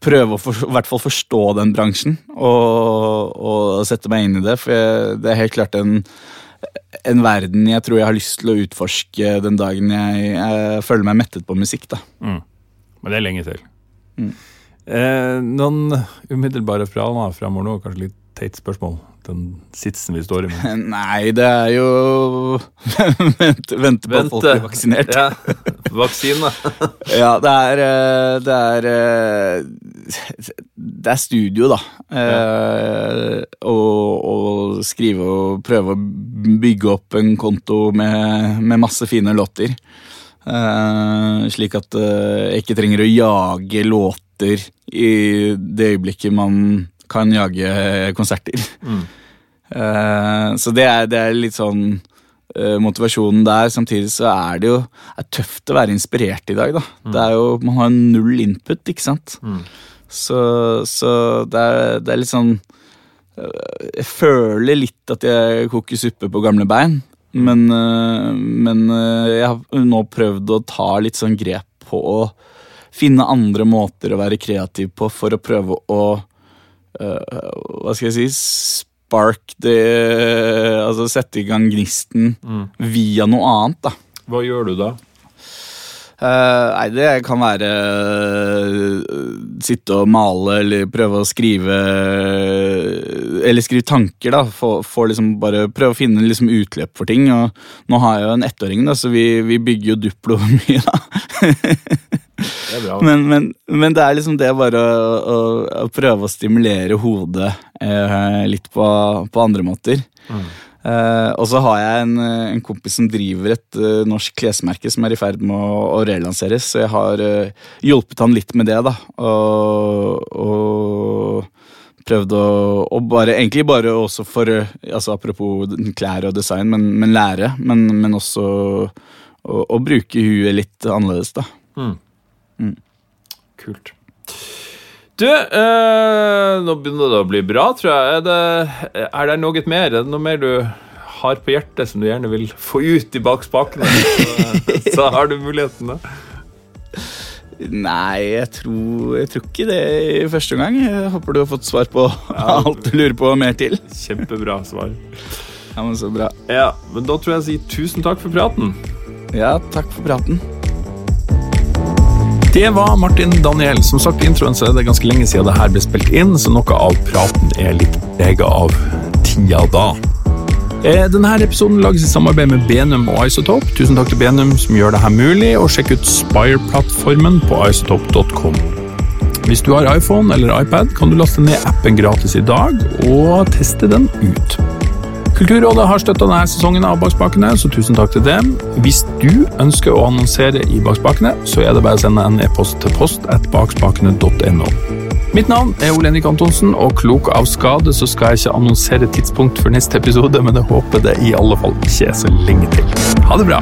prøve å for, i hvert fall forstå den bransjen og, og sette meg inn i det. For jeg, det er helt klart en, en verden jeg tror jeg har lyst til å utforske den dagen jeg, jeg føler meg mettet på musikk. da. Men det er lenge til. Eh, noen umiddelbare planer fremover nå? Kanskje litt teit spørsmål? Den sitsen vi står i. Men. Nei, det er jo Vente, vente på at folk blir vaksinert. Ja. Vaksine. Ja, det er eh, Det er eh, Det er studio, da. Eh, og, og skrive og prøve å bygge opp en konto med, med masse fine låter. Eh, slik at eh, jeg ikke trenger å jage låter i det øyeblikket man kan jage konserter. Eh, så det er, det er litt sånn eh, motivasjonen der. Samtidig så er det jo er tøft å være inspirert i dag, da. Det er jo, man har null input, ikke sant. Så, så det, er, det er litt sånn eh, Jeg føler litt at jeg koker suppe på gamle bein. Men, eh, men eh, jeg har nå prøvd å ta litt sånn grep på å finne andre måter å være kreativ på for å prøve å eh, Hva skal jeg si Spark det Altså sette i gang gnisten via noe annet, da. Hva gjør du da? Eh, nei, det kan være eh, sitte og male eller prøve å skrive Eller skrive tanker, da. For, for liksom bare Prøve å finne liksom utløp for ting. Og nå har jeg jo en ettåring, da, så vi, vi bygger jo Duplo mye, da. Det bra. Men, men, men det er liksom det bare å, å, å prøve å stimulere hodet eh, litt på, på andre måter. Eh, og så har jeg en, en kompis som driver et uh, norsk klesmerke som er i ferd med å, å relanseres, så jeg har uh, hjulpet han litt med det, da. Og, og prøvd å, å bare, egentlig bare også for eh, altså Apropos klær og design, men, men lære. Men, men også å, å bruke huet litt annerledes, da. Kult. Du, øh, nå begynner det å bli bra, tror jeg. Er det, er det noe mer? Er det noe mer du har på hjertet som du gjerne vil få ut i bak spakene? Så, så har du muligheten, da. Nei, jeg tror, jeg tror ikke det i første omgang. Jeg håper du har fått svar på alt du lurer på og mer til. Kjempebra svar. Ja, men Så bra. Ja, men da tror jeg jeg sier tusen takk for praten. Ja, takk for praten. Det var Martin Daniel. Som sagt introen så er det ganske lenge siden det her ble spilt inn, så noe av praten er litt prega av tida da. Eh, Denne episoden lages i samarbeid med Benum og Isotope. Tusen takk til Benum som gjør det her mulig, og sjekk ut Spire-plattformen på isotope.com. Hvis du har iPhone eller iPad, kan du laste ned appen gratis i dag og teste den ut. Kulturrådet har støtta denne sesongen av Bakspakene, så tusen takk til dem. Hvis du ønsker å annonsere i Bakspakene, så er det bare å sende en e-post til post at bakspakene.no. Mitt navn er Ole Henrik Antonsen, og klok av skade så skal jeg ikke annonsere tidspunkt for neste episode, men jeg håper det i alle fall ikke er så lenge til. Ha det bra!